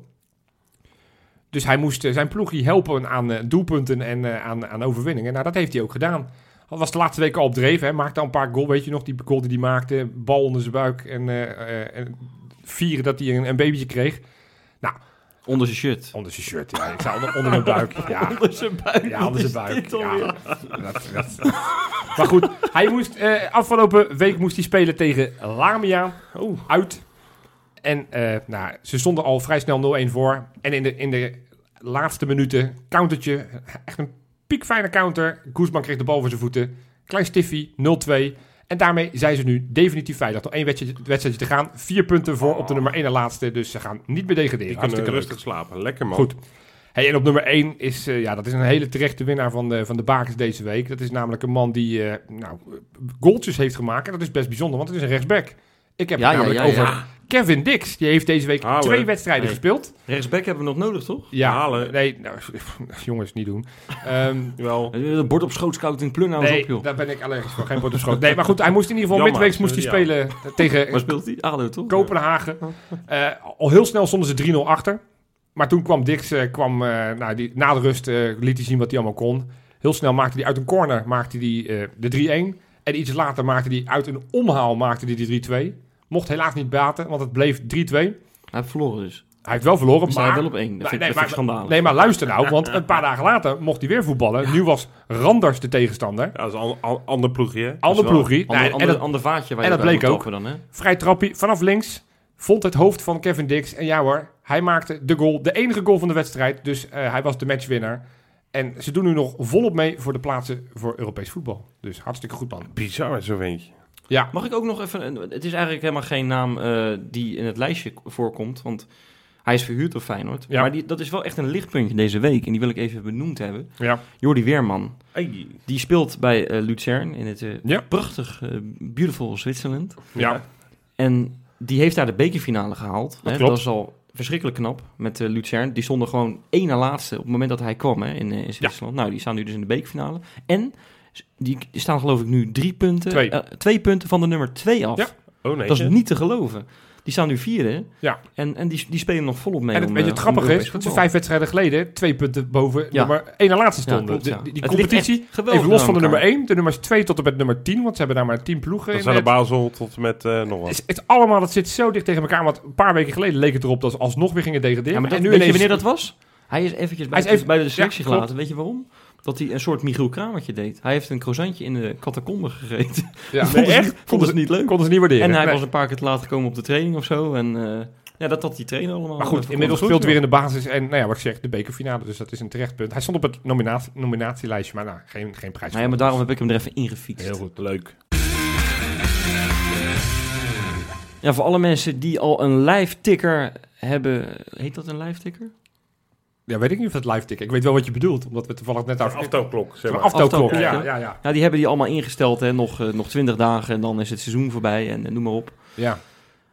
Dus hij moest zijn ploegje helpen aan eh, doelpunten en eh, aan, aan overwinningen. Nou, dat heeft hij ook gedaan. Was de laatste weken al op dreef. Hè. Maakte al een paar goals, weet je nog, die goal die hij maakte. Bal onder zijn buik en, eh, eh, en vieren dat hij een, een babytje kreeg. Onder zijn shirt. Onder zijn shirt, ja. Ik zei onder, onder mijn buik. Ja, Onder zijn buik. ja, onder zijn buik. Ja, dat, dat. Maar goed, hij moest, eh, afgelopen week moest hij spelen tegen Lamia uit. En eh, nou, ze stonden al vrij snel 0-1 voor. En in de, in de laatste minuten, countertje, echt een piekfijne counter. Guzman kreeg de bal voor zijn voeten. Klein stiffie, 0-2. En daarmee zijn ze nu definitief veilig. Nog één wedstrijdje, wedstrijdje te gaan. Vier punten voor op de nummer 1 en laatste. Dus ze gaan niet meer degraderen. Die kunnen Hartstikke leuk. rustig slapen. Lekker man. Goed. Hey, en op nummer 1 is, eh, ja, dat is een hele terechte winnaar van de, van de bakens deze week. Dat is namelijk een man die eh, nou, goaltjes heeft gemaakt. En dat is best bijzonder, want het is een rechtsback. Ik heb Ja, het ja, namelijk ja, over ja. Kevin Dix. Die heeft deze week Halen. twee wedstrijden gespeeld. Rechtsback hebben we nog nodig, toch? Ja, Halen. nee, nou, jongens, niet doen. Ehm, Wel. Het bord op schoot scouting plun nou nee, op, joh. daar ben ik allergisch voor. Geen bord op schoot. Nee, maar goed, hij moest in ieder geval Jammer, midweeks moest hij ja. spelen tegen Waar speelt hij? ADO, toch? Kopenhagen. Eh, al heel snel stonden ze 3-0 achter. Maar toen kwam Dix, eh, kwam, eh, nou, die, na de rust eh, liet hij zien wat hij allemaal kon. Heel snel maakte hij uit een corner maakte hij, eh, de 3-1. En iets later maakte hij uit een omhaal maakte hij de 3-2. Mocht helaas niet baten, want het bleef 3-2. Hij heeft verloren dus. Hij heeft wel verloren, maar... wel op één. Dat Nee, vind, nee, dat maar- schandalig. Nee, maar luister nou, want een paar dagen later mocht hij weer voetballen. Nu was Randers de tegenstander. Ja, dat is een an- an- ander ploegje. Ander ploegje. Ander, Nee, ander, en dat, ander vaatje waar en je dat bleek ook. dan, hè? vrij trappie vanaf links. Vond het hoofd van Kevin Dix. En ja hoor, hij maakte de goal. De enige goal van de wedstrijd. Dus eh, hij was de matchwinnaar. En ze doen nu nog volop mee voor de plaatsen voor Europees voetbal. Dus hartstikke goed man. Bizar, zo'n ventje. Ja, Mag ik ook nog even... Het is eigenlijk helemaal geen naam eh, die in het lijstje voorkomt, want hij is verhuurd door Feyenoord. Ja. Maar die, dat is wel echt een lichtpuntje deze week en die wil ik even benoemd hebben. ja. Jordi Weerman. Hey. Die speelt bij eh Luzern in het eh, Ja. prachtig, beautiful Zwitserland. ja. En die heeft daar de bekerfinale gehaald. Dat hè? dat is al verschrikkelijk knap met Luzern. Die stonden gewoon één na laatste op het moment dat hij kwam hè, in, in Zwitserland. Nou, die staan nu dus in de bekerfinale. En die staan geloof ik nu drie punten, Twee. eh, twee punten van de nummer twee af. Ja. Oh nee. Dat is niet te geloven. Die staan nu vierde. Ja. En, en die, die spelen nog volop mee. En het, om, weet je, eh, het grappige om is dat ze vijf wedstrijden geleden twee punten boven Ja. nummer 1 en laatste Ja, stonden. klopt, ja. die die Het ligt competitie, geweldig even los van de nummer. 1, de nummers 2 tot en met nummer 10, want ze hebben daar maar 10 ploegen Dat in. zijn de Basel tot en met eh, nog wat. het, het allemaal, dat zit zo dicht tegen elkaar. Want een paar weken geleden leek het erop dat ze alsnog weer gingen degraderen. Ja, maar dat, en nu weet je wanneer dat was? Hij is eventjes bij, Hij is even- bij de selectie ja, klopt. gelaten. Weet je waarom? Dat hij een soort Michiel Kramertje deed. Hij heeft een croissantje in de catacombe gegeten. Ja, vonden, ze, echt? niet- vonden ze niet leuk. Konden ze niet waarderen. En hij Nee. was een paar keer te laat gekomen op de training of zo. En eh, Ja, dat had die trainer allemaal. Maar eh, goed, voor inmiddels speelt hij weer in de basis. En nou ja, wat ik zeg, de bekerfinale. Dus dat is een terecht punt. Hij stond op het nominatie, nominatielijstje, maar nou, geen, geen prijs. Nou ja, maar daarom heb ik hem er even ingefietst. Heel goed, leuk. Ja, voor alle mensen die al een live ticker hebben. Heet dat een live ticker? Ja, weet ik niet of dat live tikken. Ik weet wel wat je bedoelt, omdat we toevallig net over... aftelklok, zeg Een maar. aftelklok, Aftelklok, ja, ja. ja, ja. Ja, die hebben die allemaal ingesteld. Hè? Nog, eh, nog 20 dagen en dan is het seizoen voorbij en eh, noem maar op. ja.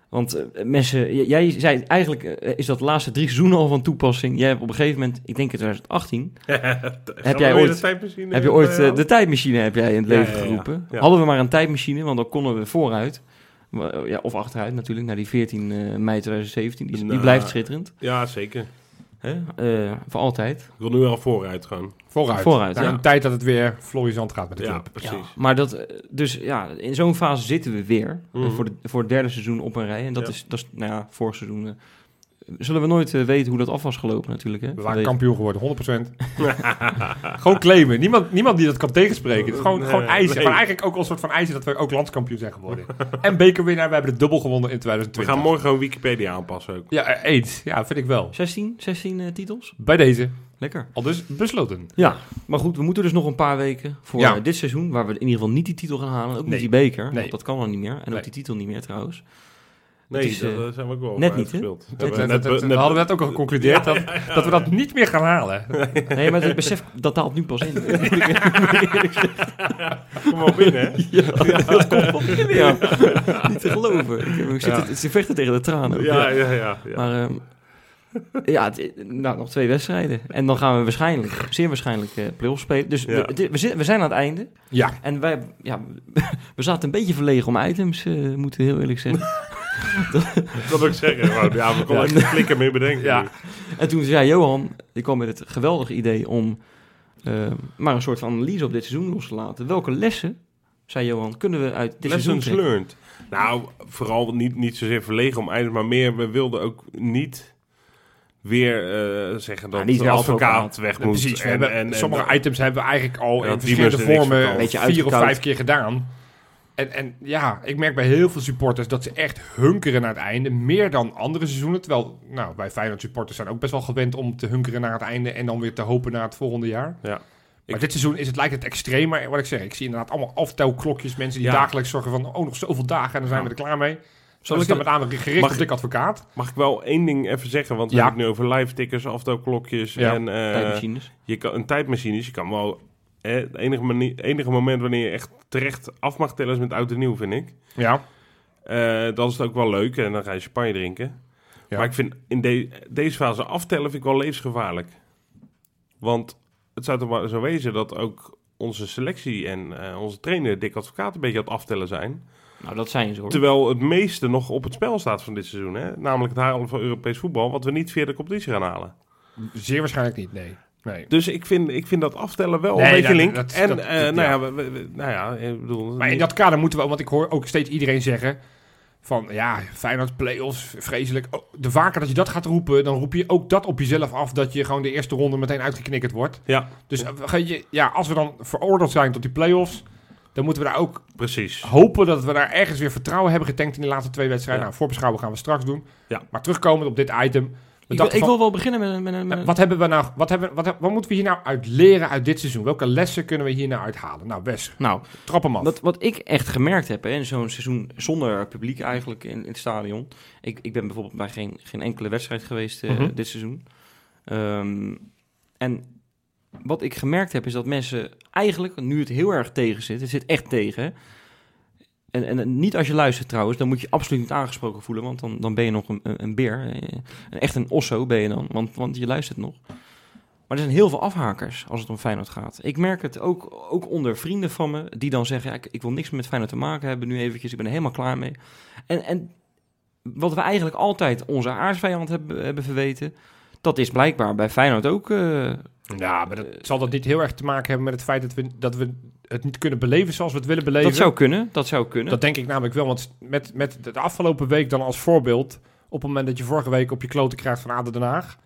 Want eh, mensen, jij zei eigenlijk, is dat de laatste drie seizoenen al van toepassing. Jij hebt op een gegeven moment, ik denk in 2018, Heb jij ooit- de tijdmachine? heb je ooit de tijdmachine heb jij in het Ja, leven ja, ja. geroepen. Ja. Hadden we maar een tijdmachine, want dan konden we vooruit. Ja, of achteruit natuurlijk, naar die 14 eh, mei 2017. Die, die Nou, blijft schitterend. Ja, zeker. Hè? Eh, voor altijd. Ik wil nu al vooruit gewoon. Vooruit. Vooruit, Naar ja. een tijd dat het weer florisant gaat met de Ja, club. precies. Ja, maar dat, eh, dus ja, in zo'n fase zitten we weer. eh, Mhm. voor, de, voor het derde seizoen op een rij. En dat Ja. is, dat is, nou ja, vorig seizoen. Zullen we nooit eh, weten hoe dat af was gelopen natuurlijk. Hè? We waren kampioen geworden, 100%. gewoon claimen. Niemand, niemand die dat kan tegenspreken. Het is gewoon, Nee, gewoon eisen. nee. Maar eigenlijk ook al een soort van eisen dat we ook landskampioen zijn geworden. en bekerwinnaar, we hebben de dubbel gewonnen in We 2020. gaan morgen gewoon Wikipedia aanpassen ook. Ja, eh, eens. Ja, vind ik wel. 16, 16 eh, titels. Bij deze. Lekker. Al dus besloten. Ja, maar goed, we moeten dus nog een paar weken voor Ja. dit seizoen, waar we in ieder geval niet die titel gaan halen. Ook Nee. niet die beker, Nee. want dat kan al niet meer. En Nee. ook die titel niet meer trouwens. Nee, is, dat, eh, zijn we ook wel net niet, we net- net- hadden we net ook al geconcludeerd dat, dat we dat niet meer gaan halen. Nee, maar het besef, dat daalt nu pas in. Kom maar binnen, hè? ja, dat komt in, ja. Niet te geloven. Ik, zit. Ze vechten tegen de tranen. ook, Ja, ja, ja. ja. Maar ehm, ja, het- nou, nog twee wedstrijden. En dan gaan we waarschijnlijk, zeer waarschijnlijk, eh play spelen. Dus Ja. we, we, we zijn aan het einde. Ja. En wij, ja, we zaten een beetje verlegen om items, eh moeten we heel eerlijk zeggen. Dat wil ik zeggen. Ja, we konden Ja. echt klikken mee bedenken. Ja. nu. En toen zei Johan, die kwam met het geweldige idee om eh, maar een soort van analyse op dit seizoen los te laten. Welke lessen, zei Johan, kunnen we uit dit seizoen Lessons learned. Nou, vooral niet, niet zozeer verlegen om eindelijk, maar meer, we wilden ook niet weer eh, zeggen dat Ja, niet de advocaat weg moet. precies. En- hebben, en- en- sommige items hebben we eigenlijk al in verschillende vormen vier of vijf keer gedaan. En, en ja, ik merk bij heel veel supporters dat ze echt hunkeren naar het einde. Meer dan andere seizoenen. Terwijl, nou, wij Feyenoord supporters zijn ook best wel gewend om te hunkeren naar het einde. En dan weer te hopen naar het volgende jaar. Ja. Maar Ik- dit seizoen is het, lijkt het extreem. Maar wat ik zeg, ik zie inderdaad allemaal aftelklokjes. Mensen die Ja. dagelijks zorgen van, oh, nog zoveel dagen en dan zijn Ja. we er klaar mee. Zal Zal ik dan met name gericht Mag- op dik advocaat? Mag ik wel één ding even zeggen? Want we Ja. hebben het nu over live tickers, aftelklokjes Ja. en eh, Tijdmachines. je kan, een tijdmachines. Je kan wel... eh, Het enige, enige moment wanneer je echt terecht af mag tellen is met oud en nieuw, vind ik. Ja. Eh dan is het ook wel leuk en dan ga je champagne drinken. Ja. Maar ik vind in de- deze fase aftellen vind ik wel levensgevaarlijk. Want het zou toch maar zo wezen dat ook onze selectie en eh, onze trainer Dick Advocaat een beetje aan het aftellen zijn. Nou, dat zijn ze hoor. Terwijl het meeste nog op het spel staat van dit seizoen. Hè? Namelijk het halen van Europees voetbal, wat we niet via de competitie gaan halen. Zeer waarschijnlijk niet, nee. Nee. Dus ik vind, ik vind dat aftellen wel Nee, een beetje dat- link. dat- en dat- eh, nou, ja. ja. we- we- we- nou ja, ik bedoel... Maar in dat kader moeten we, want ik hoor ook steeds iedereen zeggen van ja, Feyenoord play-offs, vreselijk. Oh, de vaker dat je dat gaat roepen, dan roep je ook dat op jezelf af dat je gewoon de eerste ronde meteen uitgeknikkerd wordt. Ja, Dus eh, ga je, ja, als we dan veroordeeld zijn tot die play-offs, dan moeten we daar ook precies. hopen dat we daar ergens weer vertrouwen hebben getankt in de laatste twee wedstrijden. Ja. Nou, voorbeschouwen gaan we straks doen. Ja. Maar terugkomend op dit item. We Ik wil, dachten ik van- wil wel beginnen met, een- met, een- met een- wat hebben we nou, wat, hebben, wat, wat moeten we hier nou uit leren uit dit seizoen? Welke lessen kunnen we hier nou uithalen? Nou, Wes, Nou, trap hem af. wat, wat ik echt gemerkt heb hè, in zo'n seizoen zonder publiek eigenlijk in, in het stadion. Ik, ik ben bijvoorbeeld bij geen, geen enkele wedstrijd geweest eh, Mhm. dit seizoen. Ehm, en wat ik gemerkt heb is dat mensen eigenlijk, nu het heel erg tegen zit, het zit echt tegen. En, en niet als je luistert trouwens, dan moet je absoluut niet aangesproken voelen, want dan, dan ben je nog een, een, beer. Echt een osso ben je dan, want, want je luistert nog. Maar er zijn heel veel afhakers als het om Feyenoord gaat. Ik merk het ook, ook onder vrienden van me, die dan zeggen... Ja, ik, ik wil niks meer met Feyenoord te maken hebben nu eventjes, ik ben er helemaal klaar mee. En, en wat we eigenlijk altijd onze aardsvijand hebben, hebben verweten... dat is blijkbaar bij Feyenoord ook... eh, Ja, maar dat, zal dat niet heel erg te maken hebben met het feit dat we, dat we het niet kunnen beleven zoals we het willen beleven? dat zou kunnen, dat zou kunnen. Dat denk ik namelijk wel, want met, met de afgelopen week dan als voorbeeld... op het moment dat je vorige week op je kloten krijgt van Aden Den Haag...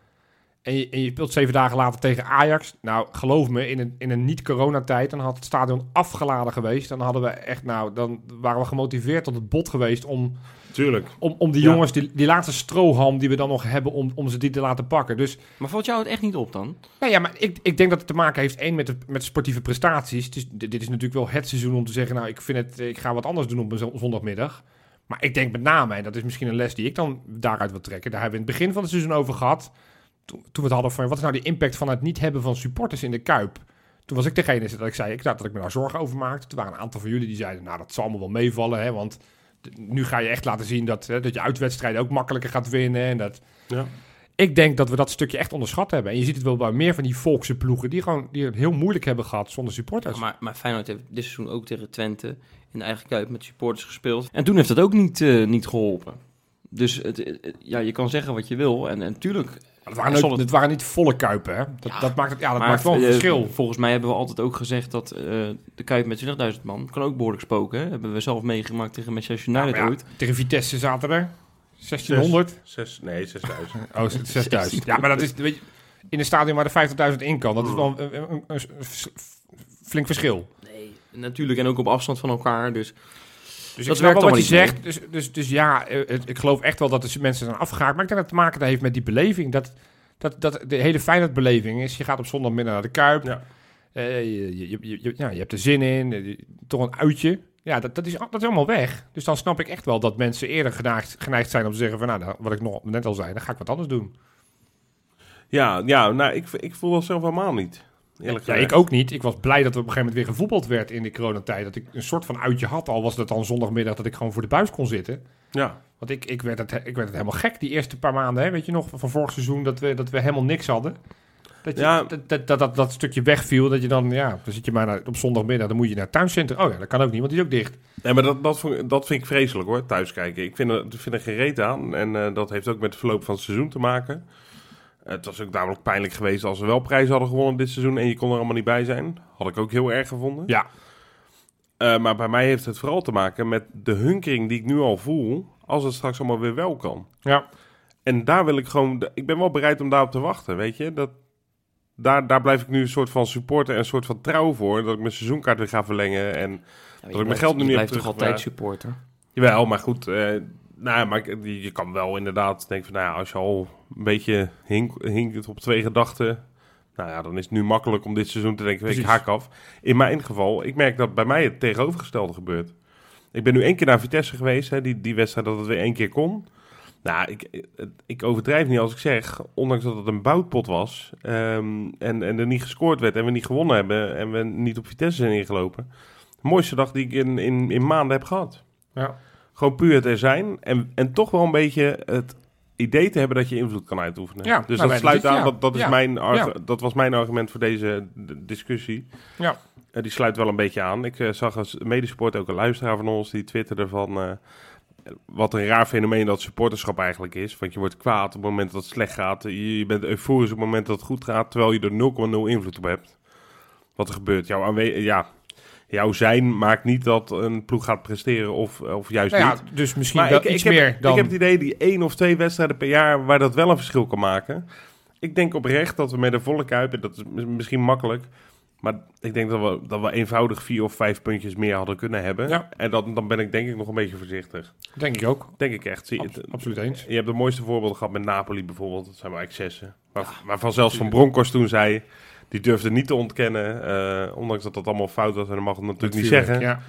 En je, en je speelt zeven dagen later tegen Ajax. Nou, geloof me, in een, in een niet-coronatijd, dan had het stadion afgeladen geweest. Dan hadden we echt, nou, dan waren we gemotiveerd tot het bot geweest om, Tuurlijk. om, om die Ja. jongens, die, die laatste strohalm die we dan nog hebben, om, om ze die te laten pakken. Dus Maar valt jou het echt niet op dan? nou ja, maar ik, ik denk dat het te maken heeft, één, met, de, met sportieve prestaties. Is, dit dit is natuurlijk wel het seizoen om te zeggen, nou, ik vind het, ik ga wat anders doen op een zondagmiddag. Maar ik denk met name, en dat is misschien een les die ik dan daaruit wil trekken, daar hebben we in het begin van het seizoen over gehad, toen, toen we het hadden van, wat is nou de impact van het niet hebben van supporters in de Kuip? Toen was ik degene dat ik zei, ik, dat ik me daar zorgen over maakte. Toen waren een aantal van jullie die zeiden, nou, dat zal me wel meevallen, hè, want nu ga je echt laten zien dat, hè, dat je uitwedstrijden ook makkelijker gaat winnen en dat... Ja. Ik denk dat we dat stukje echt onderschat hebben. En je ziet het wel bij meer van die volkse ploegen... die, gewoon, die het heel moeilijk hebben gehad zonder supporters. Maar, maar Feyenoord heeft dit seizoen ook tegen Twente in de eigen kuip met supporters gespeeld. En toen heeft dat ook niet, eh, niet geholpen. Dus het, ja, je kan zeggen wat je wil. En, en het, waren het- het waren niet volle kuipen, hè? Dat, Ja, dat maakt, het, ja, dat maar, maakt wel een eh, verschil. Volgens mij hebben we altijd ook gezegd dat eh, de kuip met 20.000 man kan ook behoorlijk spoken. Hè? Hebben we zelf meegemaakt tegen Manchester United Maar ja, ooit. Tegen Vitesse zaten er 1600. Zes, nee, 6000. Oh, 6000. Ja, maar dat is... Weet je, in een stadion waar er 50.000 in kan, dat is wel een, een- een- een flink verschil. Nee, natuurlijk. En ook op afstand van elkaar. Dus Dus Dat ik werkt wel wat je zegt. Dus, dus, dus ja, eh, het- ik geloof echt wel dat de mensen zijn afgehaakt. Maar ik denk dat het te maken heeft met die beleving. Dat, dat, dat de hele Feyenoord-beleving is... Je gaat op zondagmiddag naar de Kuip. Ja. Eh, je, je, ja, je hebt er zin in. eh, toch een uitje. Ja, dat, dat, is, dat is allemaal weg. Dus dan snap ik echt wel dat mensen eerder geneigd, geneigd zijn om te zeggen... van nou, wat ik nog net al zei, dan ga ik wat anders doen. Ja, ja nou, ik, ik voel dat zelf helemaal niet. Eerlijk Ja, gezegd. ik ook niet. Ik was blij dat er op een gegeven moment weer gevoetbald werd in de coronatijd. Dat ik een soort van uitje had. Al was het dan zondagmiddag dat ik gewoon voor de buis kon zitten. Ja, Want ik, ik, werd het, ik werd het helemaal gek die eerste paar maanden. Hè? Weet je nog, van vorig seizoen dat we, dat we helemaal niks hadden. Dat, je, Ja. dat, dat, dat, dat, dat stukje wegviel. Dat je dan, ja, dan zit je maar naar, op zondagmiddag. Dan moet je naar het tuincentrum. Oh ja, dat kan ook niet, want die is ook dicht. nee, maar dat, dat, vond- dat vind ik vreselijk hoor, thuiskijken. Ik vind er, vind er geen reet aan. En eh, dat heeft ook met het verloop van het seizoen te maken. Het was ook namelijk pijnlijk geweest als we wel prijzen hadden gewonnen dit seizoen en je kon er allemaal niet bij zijn. Had ik ook heel erg gevonden. Ja. Eh, maar bij mij heeft het vooral te maken met de hunkering die ik nu al voel, als het straks allemaal weer wel kan. Ja. En daar wil ik gewoon, ik ben wel bereid om daarop te wachten, weet je. Dat, daar, daar blijf ik nu een soort van supporter en een soort van trouw voor, dat ik mijn seizoenkaart weer ga verlengen. En, Ja, mijn je blijft- geld nu je niet blijft op toch terug- altijd ja. supporter. jawel, maar goed, eh, nou maar je, kan wel inderdaad denken van, nou ja, als je al een beetje hink, hinkt op twee gedachten, nou ja, dan is het nu makkelijk om dit seizoen te denken, ik haak af. In mijn geval, ik merk dat bij mij het tegenovergestelde gebeurt. Ik ben nu één keer naar Vitesse geweest, hè, die, die wedstrijd dat het weer één keer kon. Nou, ik, ik overdrijf niet als ik zeg, ondanks dat het een boutpot was ehm, en, en er niet gescoord werd en we niet gewonnen hebben en we niet op Vitesse zijn ingelopen. De mooiste dag die ik in, in, in maanden heb gehad. Ja. Gewoon puur het er zijn en, en toch wel een beetje het idee te hebben dat je invloed kan uitoefenen. Ja, dus nou, dat sluit dit- aan, ja, dat, dat, is ja, mijn dat was mijn argument voor deze discussie. Ja. Eh, die sluit wel een beetje aan. Ik eh, zag als medesport ook een luisteraar van ons die twitterde van... eh, wat een raar fenomeen dat supporterschap eigenlijk is. Want je wordt kwaad op het moment dat het slecht gaat. Je, je bent euforisch op het moment dat het goed gaat... terwijl je er 0,0 invloed op hebt. Wat er gebeurt. Jouw, aanwe- ja, jouw zijn maakt niet dat een ploeg gaat presteren of, of juist Nou ja, niet. dus misschien Maar wel ik, ik iets heb, meer dan... ik heb het idee die één of twee wedstrijden per jaar waar dat wel een verschil kan maken. Ik denk oprecht dat we met een volle kuip, en dat is mis- misschien makkelijk, maar ik denk dat we, dat we eenvoudig vier of vijf puntjes meer hadden kunnen hebben. Ja. En dat, dan ben ik denk ik nog een beetje voorzichtig. Denk ik ook. Denk ik echt. Zie, Abs- het- absoluut eens. je hebt de mooiste voorbeelden gehad met Napoli bijvoorbeeld. Dat zijn maar excessen. Maar, waarvan zelfs Van Bronckhorst toen zei, die durfde niet te ontkennen. eh, ondanks dat dat allemaal fout was en dat mag het natuurlijk niet Vuurwerk, zeggen Ja.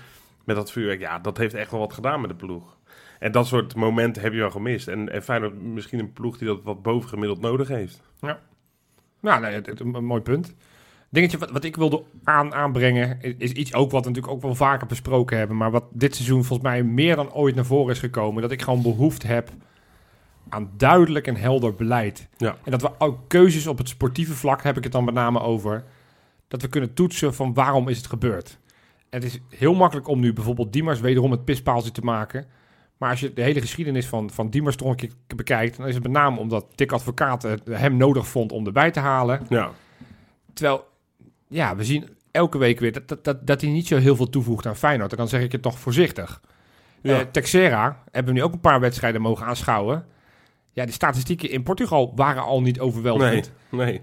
met dat vuurwerk, ja, dat heeft echt wel wat gedaan met de ploeg. En dat soort momenten heb je wel gemist. En, en Feyenoord misschien een ploeg die dat wat bovengemiddeld nodig heeft. Nou, nee, het, een mooi punt. Dingetje wat, wat ik wilde aan, aanbrengen is, is iets ook wat we natuurlijk ook wel vaker besproken hebben, maar wat dit seizoen volgens mij meer dan ooit naar voren is gekomen, dat ik gewoon behoefte heb aan duidelijk en helder beleid. Ja. En dat we ook keuzes op het sportieve vlak, heb ik het dan met name over, dat we kunnen toetsen van waarom is het gebeurd. En het is heel makkelijk om nu bijvoorbeeld Diemers wederom het pispaaltje te maken. Maar als je de hele geschiedenis van, van Diemers toch een keer bekijkt, dan is het met name omdat Dick Advocaat hem nodig vond om erbij te halen. Ja, Terwijl, ja, we zien elke week weer dat, dat, dat, dat hij niet zo heel veel toevoegt aan Feyenoord. En dan zeg ik het toch voorzichtig. Ja. Eh, Texera hebben we nu ook een paar wedstrijden mogen aanschouwen. Ja, de statistieken in Portugal waren al niet Nee, overweldigend. nee.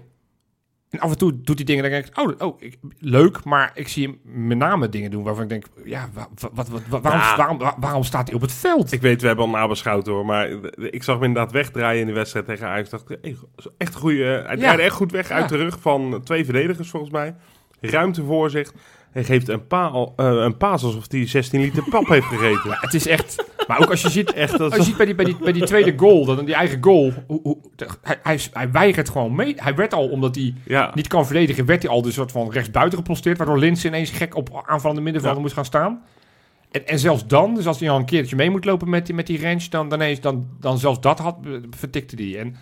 En af en toe doet hij dingen, dan denk ik, oh, oh ik, leuk, maar ik zie hem met name dingen doen waarvan ik denk, ja, wa- wa- wat, wat, wa- waarom, Ja. waarom, wa- waarom staat hij op het veld? Ik weet, we hebben al nabeschouwd hoor, maar ik zag hem inderdaad wegdraaien in de wedstrijd tegen Ajax. Dacht, hey, echt goede, hij draaide echt goed weg uit de rug van twee verdedigers volgens mij. Ruimte voor zich. Hij geeft een, paal, eh, een paas alsof hij 16 liter pap heeft gegeten. Het is echt, maar ook als je ziet, Echt, dat als je ziet bij die, bij die, bij die tweede goal, dan die eigen goal, hoe, hoe, hij, hij, hij weigert gewoon mee. Hij werd al, omdat hij ja, niet kan verdedigen, werd hij al dus soort van rechtsbuiten geposteerd, waardoor Linsen ineens gek op aanvallende middenvelder Ja. moest gaan staan. En, en zelfs dan, dus als hij al een keertje mee moet lopen met die, met die range, dan, dan, ineens, dan, dan zelfs dat had, eh, vertikte hij. En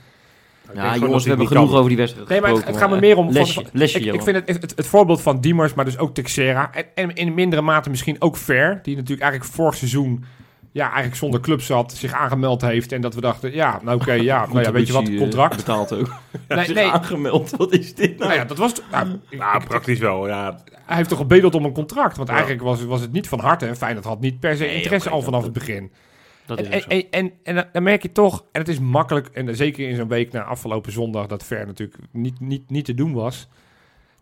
denk Ja, gewoon jongens, we hebben genoeg over die wedstrijd Nee, maar het, gaat me meer om... van- Lesje, van- lesje, ik, ik vind het, het, het voorbeeld van Diemers, maar dus ook Texera. En, en in mindere mate misschien ook Ver. Die natuurlijk eigenlijk vorig seizoen... Ja, eigenlijk zonder club zat, zich aangemeld heeft. En dat we dachten, ja, nou oké, ja, nou ja, weet je wat, Contributie, eh, contract. betaald ook. Nee, Zich nee, aangemeld, wat is dit nou? nou ja, dat was... Nou, nou, ik- praktisch wel. Ja, hij heeft toch gebedeld om een contract. Want Ja. eigenlijk was, was het niet van harte. En Feyenoord had niet per se Nee, interesse al vanaf dat- het begin. dat En, is en, zo. en, en, en dan- dan merk je toch, en het is makkelijk, en zeker in zo'n week na afgelopen zondag, dat Ver natuurlijk niet, niet, niet te doen was.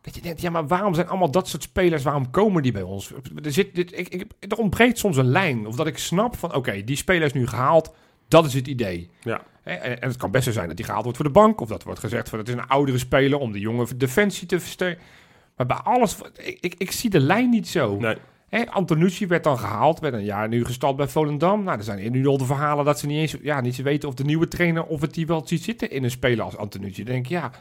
Dat je denkt, ja, maar waarom zijn allemaal dat soort spelers, waarom komen die bij ons? Er, zit, dit, ik, ik, er ontbreekt soms een lijn. Of dat ik snap van, oké, die speler is nu gehaald, dat is het idee. ja. En, en het kan best zo zijn dat die gehaald wordt voor de bank, of dat wordt gezegd van, het is een oudere speler om de jonge defensie te versterken. Maar bij alles, ik, ik, ik zie de lijn niet zo. Nee. Antonucci werd dan gehaald, werd een jaar nu gestald bij Volendam. Nou, er zijn nu al de verhalen dat ze niet eens ja, niet weten of de nieuwe trainer of het die wel ziet zitten in een speler als Antonucci. Dan denk ik, ja,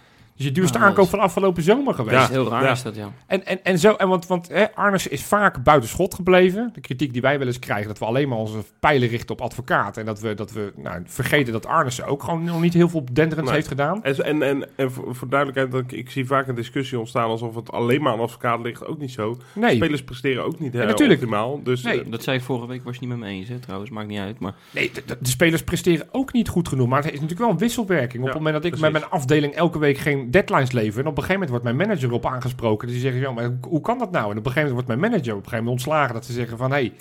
dus je duurste Nou, aankoop van afgelopen zomer geweest. Dat is heel raar ja. is dat, ja. En, en, en zo, en want, want hè, Arnes is vaak buiten schot gebleven. De kritiek die wij wel eens krijgen, dat we alleen maar onze pijlen richten op advocaat. En dat we, dat we nou, vergeten dat Arnes ook gewoon nog niet heel veel denderends Nee. heeft gedaan. En, en, en, en voor, voor duidelijkheid, dat ik, ik zie vaak een discussie ontstaan alsof het alleen maar aan advocaat ligt. Ook niet zo. Nee, Spelers presteren ook niet Ja, heel natuurlijk. optimaal. Dus Nee. eh, Dat zei ik vorige week, was je niet met me eens, hè, trouwens. Maakt niet uit, maar... nee de, de- de spelers presteren ook niet goed genoeg. Maar het is natuurlijk wel een wisselwerking. Op Ja, het moment dat ik precies. met mijn afdeling elke week geen deadlines lever... en op een gegeven moment wordt mijn manager op aangesproken. Dus die zeggen, ja, maar hoe, kan dat nou? En op een gegeven moment wordt mijn manager op een gegeven moment ontslagen. Dat ze zeggen van, hé, hey,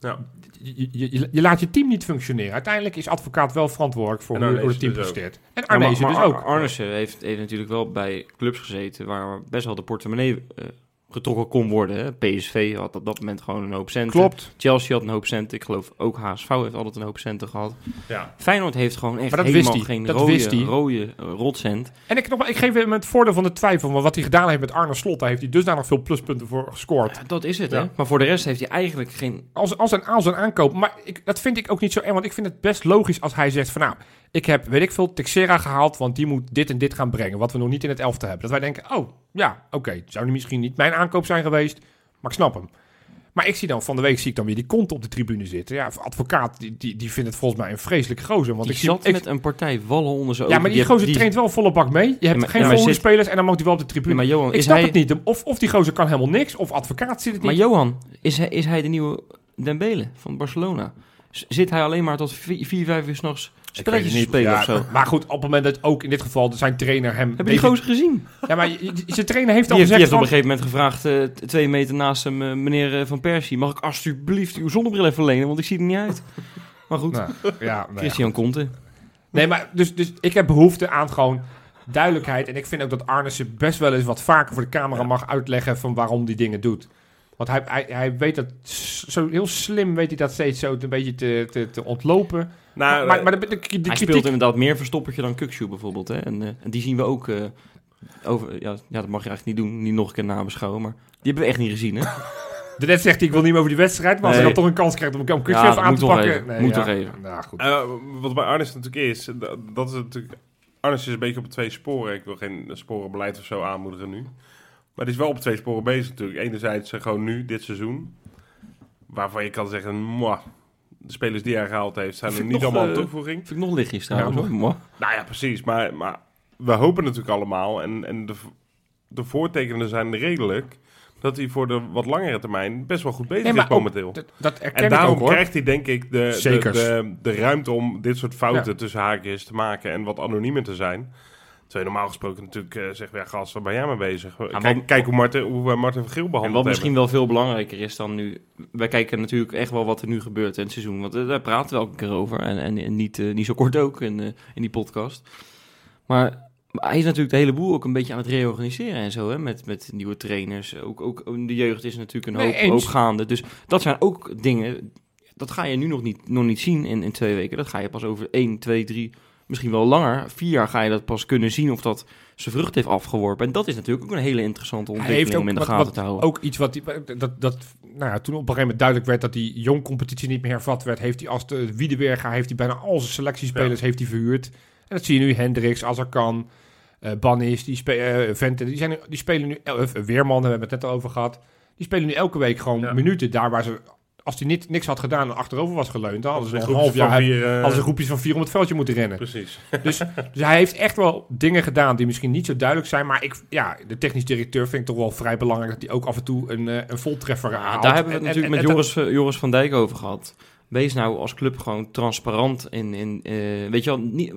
ja. je, je, je, je laat je team niet functioneren. Uiteindelijk is advocaat wel verantwoordelijk voor hoe, het Arnezen team dus presteert. En Ja, maar- Arnezen dus ook. Ar- Arnissen heeft, heeft natuurlijk wel bij clubs gezeten waar best wel de portemonnee eh, getrokken kon worden. Hè. PSV had op dat moment gewoon een hoop centen. Klopt. Chelsea had een hoop centen. Ik geloof ook HSV heeft altijd een hoop centen gehad. ja. Feyenoord heeft gewoon echt helemaal geen Dat rode, rode eh, rotcent. En ik, nog, ik geef hem het voordeel van de twijfel. Want wat hij gedaan heeft met Arne Slot, daar heeft hij dusdanig veel pluspunten voor gescoord. Ja, dat is het, Ja. hè. Maar voor de rest heeft hij eigenlijk geen... Als, als een aan zijn aankoop. Maar ik, dat vind ik ook niet zo erg. Want ik vind het best logisch als hij zegt van nou, ik heb, weet ik veel, Texera gehaald. Want die moet dit en dit gaan brengen. Wat we nog niet in het elfte hebben. Dat wij denken, oh ja, oké. zou nu misschien niet mijn aankoop zijn geweest. Maar ik snap hem. Maar ik zie dan van de week zie ik dan weer die kont op de tribune zitten. Ja, advocaat, die, die, die vindt het volgens mij een vreselijk gozer. Want Die ik zie zat ik, met een partij wallen onder zijn Ja, maar die, heeft- gozer traint wel volle bak mee. Je hebt maar- geen ja, maar volgende zit- spelers en dan mag hij wel op de tribune. Ja, maar Johan, ik is snap hij... het niet. Of, of die gozer kan helemaal niks, of advocaat zit het Maar niet. Johan, is hij, is hij de nieuwe Dembele van Barcelona? Zit hij alleen maar tot vier, vier vijf uur s'nachts spelletjes te spelen Ja, of zo? Maar goed, op het moment dat ook in dit geval zijn trainer hem... Heb je die gozer gezien? Ja, maar zijn trainer heeft al Die heeft, die gezegd heeft op een gegeven moment gevraagd, eh, twee meter naast hem, eh, meneer eh, Van Persie, mag ik alsjeblieft uw zonnebril even lenen, want ik zie er niet uit. Maar goed, Nou, ja, nou ja. Christian Conte. Nee, maar dus, dus ik heb behoefte aan gewoon duidelijkheid. En ik vind ook dat Arnissen best wel eens wat vaker voor de camera mag uitleggen van waarom die dingen doet. Want hij, hij, hij weet dat zo heel slim weet hij dat steeds zo een beetje te, te, te ontlopen. Nou, maar, maar de, de, de, de Hij kritiek... speelt inderdaad meer verstoppertje dan Kukshoe bijvoorbeeld. Hè? En, eh, en die zien we ook, eh, over, ja, ja, dat mag je eigenlijk niet doen, niet nog een keer nabeschouwen, maar die hebben we echt niet gezien. Hè? Net zegt hij, ik wil niet meer over die wedstrijd. Maar als Nee. hij dan toch een kans krijgt om een Ja, dat aan moet te pakken. even. Moet ja. toch even. Nou, goed. Eh, wat bij Arnes natuurlijk is, dat, dat is natuurlijk... Arnes is een beetje op twee sporen. Ik wil geen sporenbeleid of zo aanmoedigen nu. Maar die is wel op twee sporen bezig natuurlijk. Enerzijds eh, gewoon nu, dit seizoen. Waarvan je kan zeggen, mwah, de spelers die hij gehaald heeft zijn er niet nog, allemaal een eh, toevoeging. Vind ik nog lichtjes trouwens. Ja. Nou ja, precies. Maar, maar we hopen natuurlijk allemaal, en, en de, de voortekenen zijn redelijk, dat hij voor de wat langere termijn best wel goed bezig Nee, is momenteel. Dat, dat erken En ik daarom ook hoor. krijgt hij denk ik de, de, de, de ruimte om dit soort fouten Ja. tussen haakjes te maken en wat anoniemer te zijn. Terwijl je normaal gesproken natuurlijk eh zegt, ja, gast, waar ben jij mee bezig? maar- kijk, kijk hoe Martin, hoe wij Martin van Geel En behandeld wat hebben. misschien wel veel belangrijker is dan nu... Wij kijken natuurlijk echt wel wat er nu gebeurt in het seizoen. Want eh, daar praten we elke keer over. En, en, en niet, eh, niet zo kort ook in, eh, in die podcast. Maar hij is natuurlijk de hele boel ook een beetje aan het reorganiseren en zo. Hè? Met, met nieuwe trainers. Ook, ook de jeugd is natuurlijk een hoop gaande. Dus dat zijn ook dingen... Dat ga je nu nog niet, nog niet zien in, in twee weken. Dat ga je pas over één, twee, drie... Misschien wel langer. Vier jaar ga je dat pas kunnen zien of dat zijn vrucht heeft afgeworpen. En dat is natuurlijk ook een hele interessante ontwikkeling om in de wat- gaten wat- te houden. Ook iets wat die, dat, dat, nou ja, toen op een gegeven moment duidelijk werd dat die jong competitie niet meer hervat werd, heeft hij als de Wiedeberga heeft hij bijna al zijn selectiespelers heeft hij verhuurd. En dat zie je nu Hendricks, Azarkan, eh Bannis, die, eh, Venten, die, zijn, die spelen nu, el- eh, Weerman, daar hebben we het net al over gehad, die spelen nu elke week gewoon Ja. minuten daar waar ze, als hij niet, niks had gedaan en achterover was geleund, dan hadden ze Een nog een half groepje jaar, van vier, eh, hadden ze groepjes van vier om het veldje moeten rennen. Precies. Dus, dus hij heeft echt wel dingen gedaan die misschien niet zo duidelijk zijn. Maar ik, ja, de technisch directeur vind ik toch wel vrij belangrijk dat hij ook af en toe een, eh, een voltreffer Ja, haalt. daar hebben we het En- natuurlijk en- met Joris, eh, Joris van Dijk over gehad. Wees nou als club gewoon transparant in... in eh, weet je wel, niet,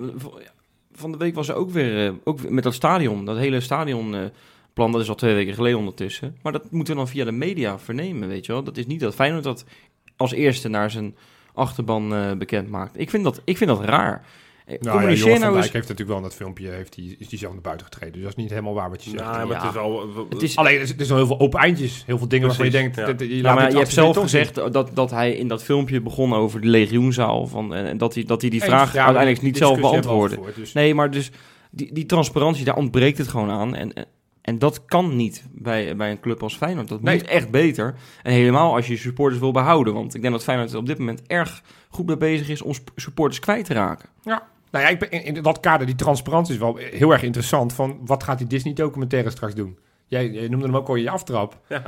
van de week was er ook weer, ook met dat stadion, dat hele dat is al twee weken geleden ondertussen. Maar dat moeten we dan via de media vernemen, weet je wel. Dat is niet dat Feyenoord dat als eerste naar zijn achterban eh, bekend maakt. Ik vind dat, ik vind dat raar. Eh, Nou ja, van nou Dijk heeft natuurlijk wel in dat filmpje heeft hij, is die zelf naar buiten getreden. Dus dat is niet helemaal waar wat je zegt. Nou, maar Ja. het is al... Het is, Alleen, er is- zijn heel veel open eindjes. Heel veel dingen waarvan je denkt... ja. dat- je, Ja, laat maar je hebt zelf zien. gezegd dat, dat hij in dat filmpje begon over de legioenzaal. Van, en, dat, hij, dat hij die vraag ja, uiteindelijk die niet zelf beantwoordde. dus- Nee, maar dus die, die transparantie, daar ontbreekt het gewoon aan. En, en, dat kan niet bij, bij een club als Feyenoord. Dat Nee. moet echt beter. En helemaal als je je supporters wil behouden. Want ik denk dat Feyenoord er op dit moment erg goed mee bezig is om supporters kwijt te raken. Nou ja, ik ben, in, in dat kader, die transparantie is wel heel erg interessant. Van wat gaat die Disney-documentaire straks doen? Jij, jij noemde hem ook al in je aftrap. Ja.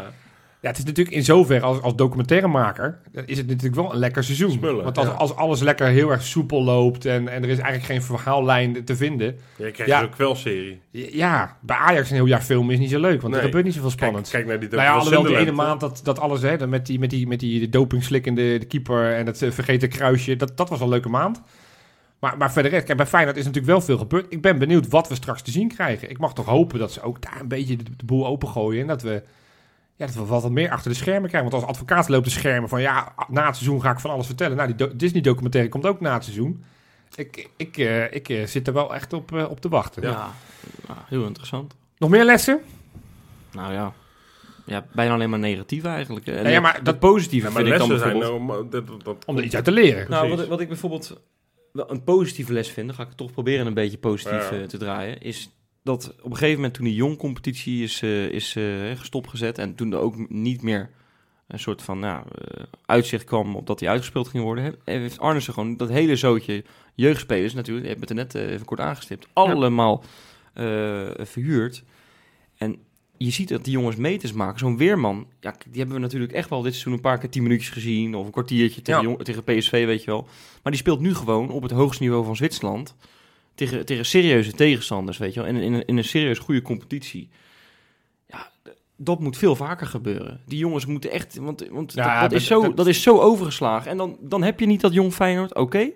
Ja, het is natuurlijk in zoverre als, als documentairemaker eh, is het natuurlijk wel een lekker seizoen. Want als, ja. als alles lekker heel erg soepel loopt en, en er is eigenlijk geen verhaallijn te vinden. Je krijgt Ja. dus ook wel serie. Ja, bij Ajax een heel jaar filmen is niet zo leuk, want er Nee. gebeurt niet zoveel Kijk, spannend. kijk naar die nou ja, die ene maand dat, dat alles, hè, met die, met die, met die dopingslikkende de keeper en het eh, vergeten kruisje, dat, dat was een leuke maand. Maar, maar verder, kijk, bij Feyenoord is natuurlijk wel veel gebeurd. Ik ben benieuwd wat we straks te zien krijgen. Ik mag toch hopen dat ze ook daar een beetje de, de boel opengooien en dat we, ja, dat we wat meer achter de schermen krijgen. Want als advocaat loopt de schermen van, ja, na het seizoen ga ik van alles vertellen. Nou, die do- Disney-documentaire komt ook na het seizoen. Ik, ik, eh, ik eh, zit er wel echt op, eh, op te wachten. Ja, nou, heel interessant. Nog meer lessen? Nou ja. Ja, bijna alleen maar negatief eigenlijk. En Nou ja, maar dat dat- positieve Ja, maar vind ik dan lessen zijn nou... maar dat- dat- Om er iets uit te leren. Nou, Precies. wat, wat ik bijvoorbeeld wel een positieve les vind, dan ga ik het toch proberen een beetje positief Ja. te draaien, is dat op een gegeven moment toen die jong-competitie is, eh, is eh, gestopgezet en toen er ook niet meer een soort van nou, uitzicht kwam op dat hij uitgespeeld ging worden, he- heeft Arnissen gewoon dat hele zootje jeugdspelers natuurlijk, je hebt het er net even kort aangestipt, allemaal verhuurd. En je ziet dat die jongens meters maken. Zo'n Weerman, ja, die hebben we natuurlijk echt wel dit seizoen een paar keer tien minuutjes gezien. Of een kwartiertje tegen, Ja. jong- tegen PSV, weet je wel. Maar die speelt nu gewoon op het hoogste niveau van Zwitserland. Tegen, tegen serieuze tegenstanders, weet je wel. En in, een- in een serieus goede competitie. Ja, dat moet veel vaker gebeuren. Die jongens moeten echt... Want, want Ja, dat, is zo, dat- is zo overgeslagen. En dan, dan heb je niet dat jong Feyenoord, oké.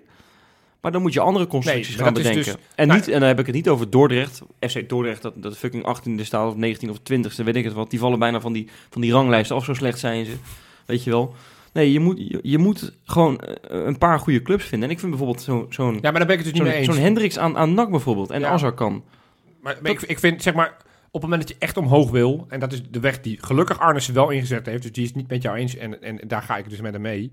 Maar dan moet je andere constructies Nee, gaan bedenken. dus- en, nou- niet, en dan heb ik het niet over Dordrecht. FC Dordrecht, dat, dat fucking 18e staat of 19 of 20e, weet ik het wat. Die vallen bijna van die, van die ranglijsten af, zo slecht zijn ze. Weet je wel. Nee, je moet, je, je moet gewoon eh, een paar goede clubs vinden. En ik vind bijvoorbeeld zo- zo'n Ja, maar daar ben ik het dus niet mee eens. zo'n Hendricks aan, aan NAC bijvoorbeeld. En Ja. Azar kan. Maar ik, ik vind, zeg maar, op het moment dat je echt omhoog wil, en dat is de weg die gelukkig Arnissen wel ingezet heeft, dus die is niet met jou eens, en, en daar ga ik dus met hem mee,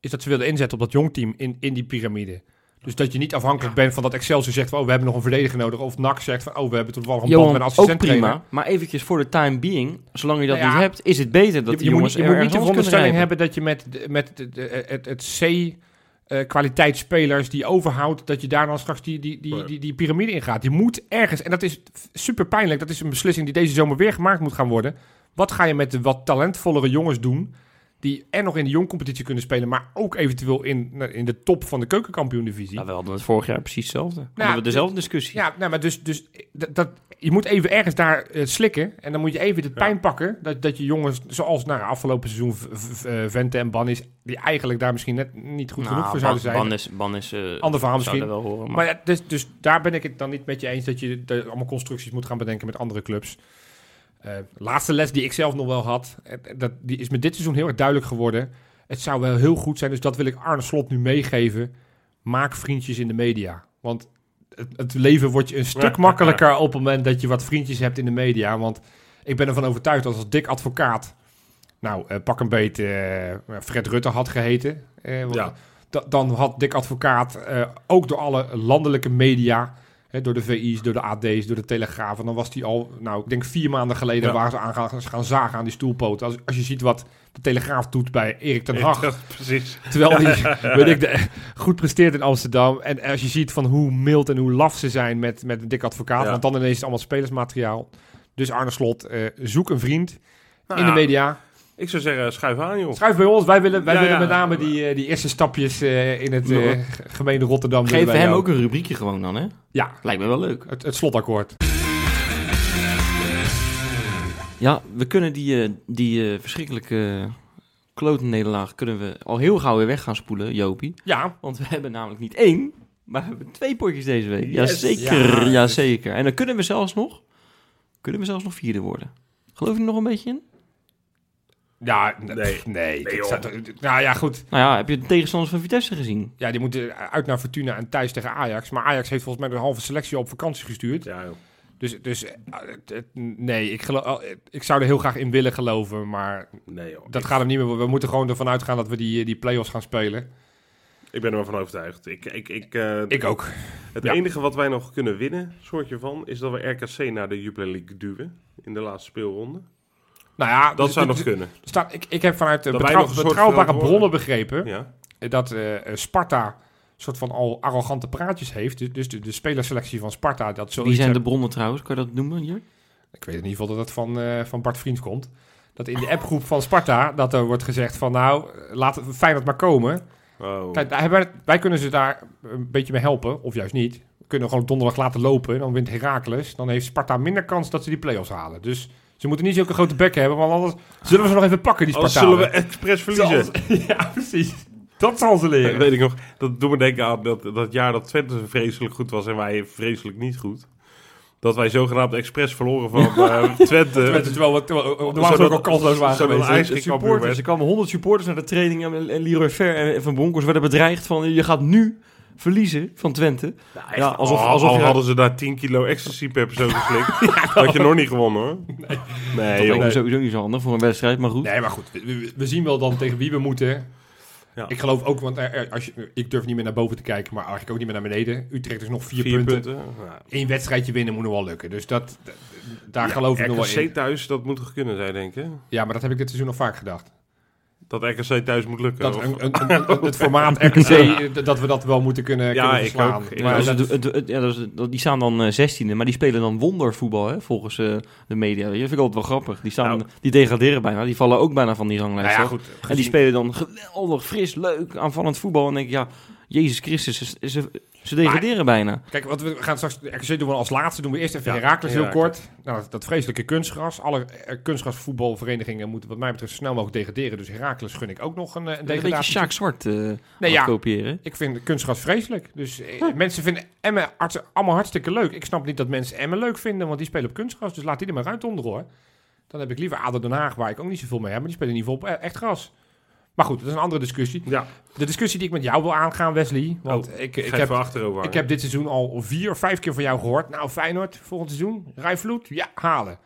is dat ze willen inzetten op dat jongteam in, in die piramide. Dus dat je niet afhankelijk bent van dat Excelsior zegt van, oh, we hebben nog een verdediger nodig, of NAC zegt van, oh, we hebben toevallig een band Johan, met een ook assistent prima. Maar eventjes voor de time being, zolang je dat Nou ja, niet hebt, is het beter dat Je, die je moet, jongens niet- je moet er niet de veronderstelling hebben dat je met, de- met de- de- het, het C... eh, kwaliteitsspelers die overhoudt, dat je daar dan straks die, die, die, die, die piramide in gaat. Die moet ergens, en dat is super pijnlijk, dat is een beslissing die deze zomer weer gemaakt moet gaan worden. Wat ga je met de wat talentvollere jongens doen, die en nog in de jongcompetitie kunnen spelen, maar ook eventueel in, in de top van de keukenkampioen-divisie. Ja, we hadden het vorig jaar precies hetzelfde. Nou, hadden we dezelfde discussie. Ja, nou, maar dus, dus dat, dat, je moet even ergens daar eh, slikken. En dan moet je even de pijn pakken. Dat, dat je jongens, zoals nou, afgelopen seizoen eh, Vente en Ban is, die eigenlijk daar misschien net niet goed genoeg voor zouden zijn. Ban is, ban is eh, Ander verhaal er misschien. wel horen. Maar, Maar ja, dus, dus daar ben ik het dan niet met je eens dat je de, allemaal constructies moet gaan bedenken met andere clubs. Eh, laatste les die ik zelf nog wel had, eh, dat, die is me dit seizoen heel erg duidelijk geworden. Het zou wel heel goed zijn, dus dat wil ik Arne Slot nu meegeven. Maak vriendjes in de media. Want het, het leven wordt je een stuk makkelijker op het moment dat je wat vriendjes hebt in de media. Want ik ben ervan overtuigd dat als dik advocaat, nou eh, pak een beet, eh, Fred Rutte had geheten. eh, Ja. dan had Dick Advocaat eh, ook door alle landelijke media, hè, door de VI's, door de AD's, door de Telegraaf, en dan was hij al, nou, ik denk vier maanden geleden Ja. waren ze aan gaan, gaan zagen aan die stoelpoten. Als, als je ziet wat de Telegraaf doet bij Erik ten Hag, precies. terwijl hij, weet ik, de, goed presteert in Amsterdam. En als je ziet van hoe mild en hoe laf ze zijn met, met Dick Advocaat, Ja. want dan ineens is het allemaal spelersmateriaal. Dus Arne Slot, eh, zoek een vriend Nou in de media. Ik zou zeggen, schuif aan, joh. Schuif bij ons. Wij willen, wij Ja, willen ja. met name die, eh, die eerste stapjes eh, in het eh, gemeente Rotterdam. Geef hem jou. ook een rubriekje gewoon dan, hè? Ja, Lijkt me wel leuk. het, het slotakkoord. Ja, we kunnen die, eh, die verschrikkelijke klote nederlaag kunnen we al heel gauw weer weg gaan spoelen, Jopie. Ja, Want we hebben namelijk niet één, maar we hebben twee potjes deze week. Yes. Jazeker, Ja, jazeker. En dan kunnen we zelfs nog, kunnen we zelfs nog vierde worden. Geloof je er nog een beetje in? Ja Nee. nee. Nou ja, goed. Nou ja, heb je de tegenstanders van Vitesse gezien? Ja, die moeten uit naar Fortuna en thuis tegen Ajax. Maar Ajax heeft volgens mij de halve selectie op vakantie gestuurd. Ja, joh. Dus, dus eh, nee, ik, geloof, ik zou er heel graag in willen geloven. Maar Nee, joh. dat ik, gaat hem niet meer. We moeten gewoon ervan uitgaan dat we die, die play-offs gaan spelen. ik ben er wel van overtuigd. Ik, ik, ik, eh, Ik ook. Het Ja. enige wat wij nog kunnen winnen, soortje van, is dat we RKC naar de Jupiler League duwen. In de laatste speelronde. Nou ja, Dat dus- zou dus- nog kunnen. staat, ik, ik heb vanuit Dat betrouw- soort betrouwbare bronnen begrepen... Ja. dat eh, eh, Sparta soort van al arrogante praatjes heeft. Dus- Dus de, de spelerselectie van Sparta... Dat Wie zijn de bronnen trouwens? Kan je dat noemen hier? Ik weet in ieder geval dat het van, eh, van Bart Vriends komt. Dat in de appgroep van Sparta... dat er wordt gezegd van nou, laat Feyenoord maar komen. Oh. Kijk, daar hebben, wij- wij kunnen ze daar een beetje mee helpen. Of juist niet. We kunnen gewoon donderdag laten lopen. Dan wint Heracles. Dan heeft Sparta minder kans dat ze die play-offs halen. Dus ze moeten niet zulke grote bekken hebben. Want anders zullen we ze nog even pakken, die Spartanen. zullen we expres verliezen. ja, precies. Dat zal ze Dat leren. weet ik nog. Dat doet me denken aan dat, dat jaar dat Twente vreselijk goed was en wij vreselijk niet goed. Dat wij zogenaamd expres verloren van eh, Twente. Normaal Zodat- gesproken ook kansloos waren geweest. De supporters, er kwamen 100 supporters naar de training en, en Leroy Ver en Van Bronckhorst werden bedreigd van je gaat nu verliezen van Twente. Ja, alsof, Al- alsof al je, hadden ze daar 10 kilo ecstasy per persoon geslikt. had je nog niet gewonnen hoor. Nee, dat nee lijkt me joh. sowieso niet zo handig voor een wedstrijd, maar goed. Nee, maar goed. We, zien wel dan tegen wie we moeten. Ja. Ik geloof ook, want er- er- als je, ik durf niet meer naar boven te kijken, maar eigenlijk ook niet meer naar beneden. Utrecht is nog vier, Vier punten. punten. Ja. Eén wedstrijdje winnen moet nog wel lukken. Dus dat, daar geloof ik nog wel in. RKC thuis, dat moet toch kunnen zijn, denk ik. Ja, maar dat heb ik dit seizoen nog vaak gedacht. Dat RKC thuis moet lukken. Dat of- een, een, het formaat RKC, eh, dat we dat wel moeten kunnen, Ja, kunnen ik verslaan. ook. Ik Maar Maar dat dat- is het- het- het- ja, dat is- dat- die staan dan eh, 16e, maar die spelen dan wondervoetbal, hè, volgens eh, de media. Dat vind ik altijd wel grappig. Die, staan, Nou. die degraderen bijna, die vallen ook bijna van die ranglijst. nou ja, en die spelen dan geweldig, fris, leuk, aanvallend voetbal. En dan denk ik, ja, Jezus Christus, ze, ze, degraderen bijna. Kijk, wat we gaan straks, RKC doen we als laatste, doen we eerst even Ja, Heracles heel kort. Nou, dat, dat vreselijke kunstgras. Alle eh, kunstgrasvoetbalverenigingen moeten wat mij betreft zo snel mogelijk degraderen. Dus Heracles gun ik ook nog een, eh, een Een beetje degradatie. Sjaak Zwart eh Nee, ja, kopiëren. ik vind kunstgras vreselijk. Dus mensen vinden Emmen hartst- allemaal hartstikke leuk. Ik snap niet dat mensen Emmen leuk vinden, want die spelen op kunstgras. Dus laat die er maar uit onder hoor. Dan heb ik liever ADO Den Haag, waar ik ook niet zoveel mee heb. Maar die spelen in ieder geval op echt gras. Maar goed, dat is een andere discussie. Ja, De discussie die ik met jou wil aangaan, Wesley. Want ik, ik, heb, achterover ik heb dit seizoen al vier of vijf keer van jou gehoord. Nou, Feyenoord, volgend seizoen, Rijvloed, ja, halen.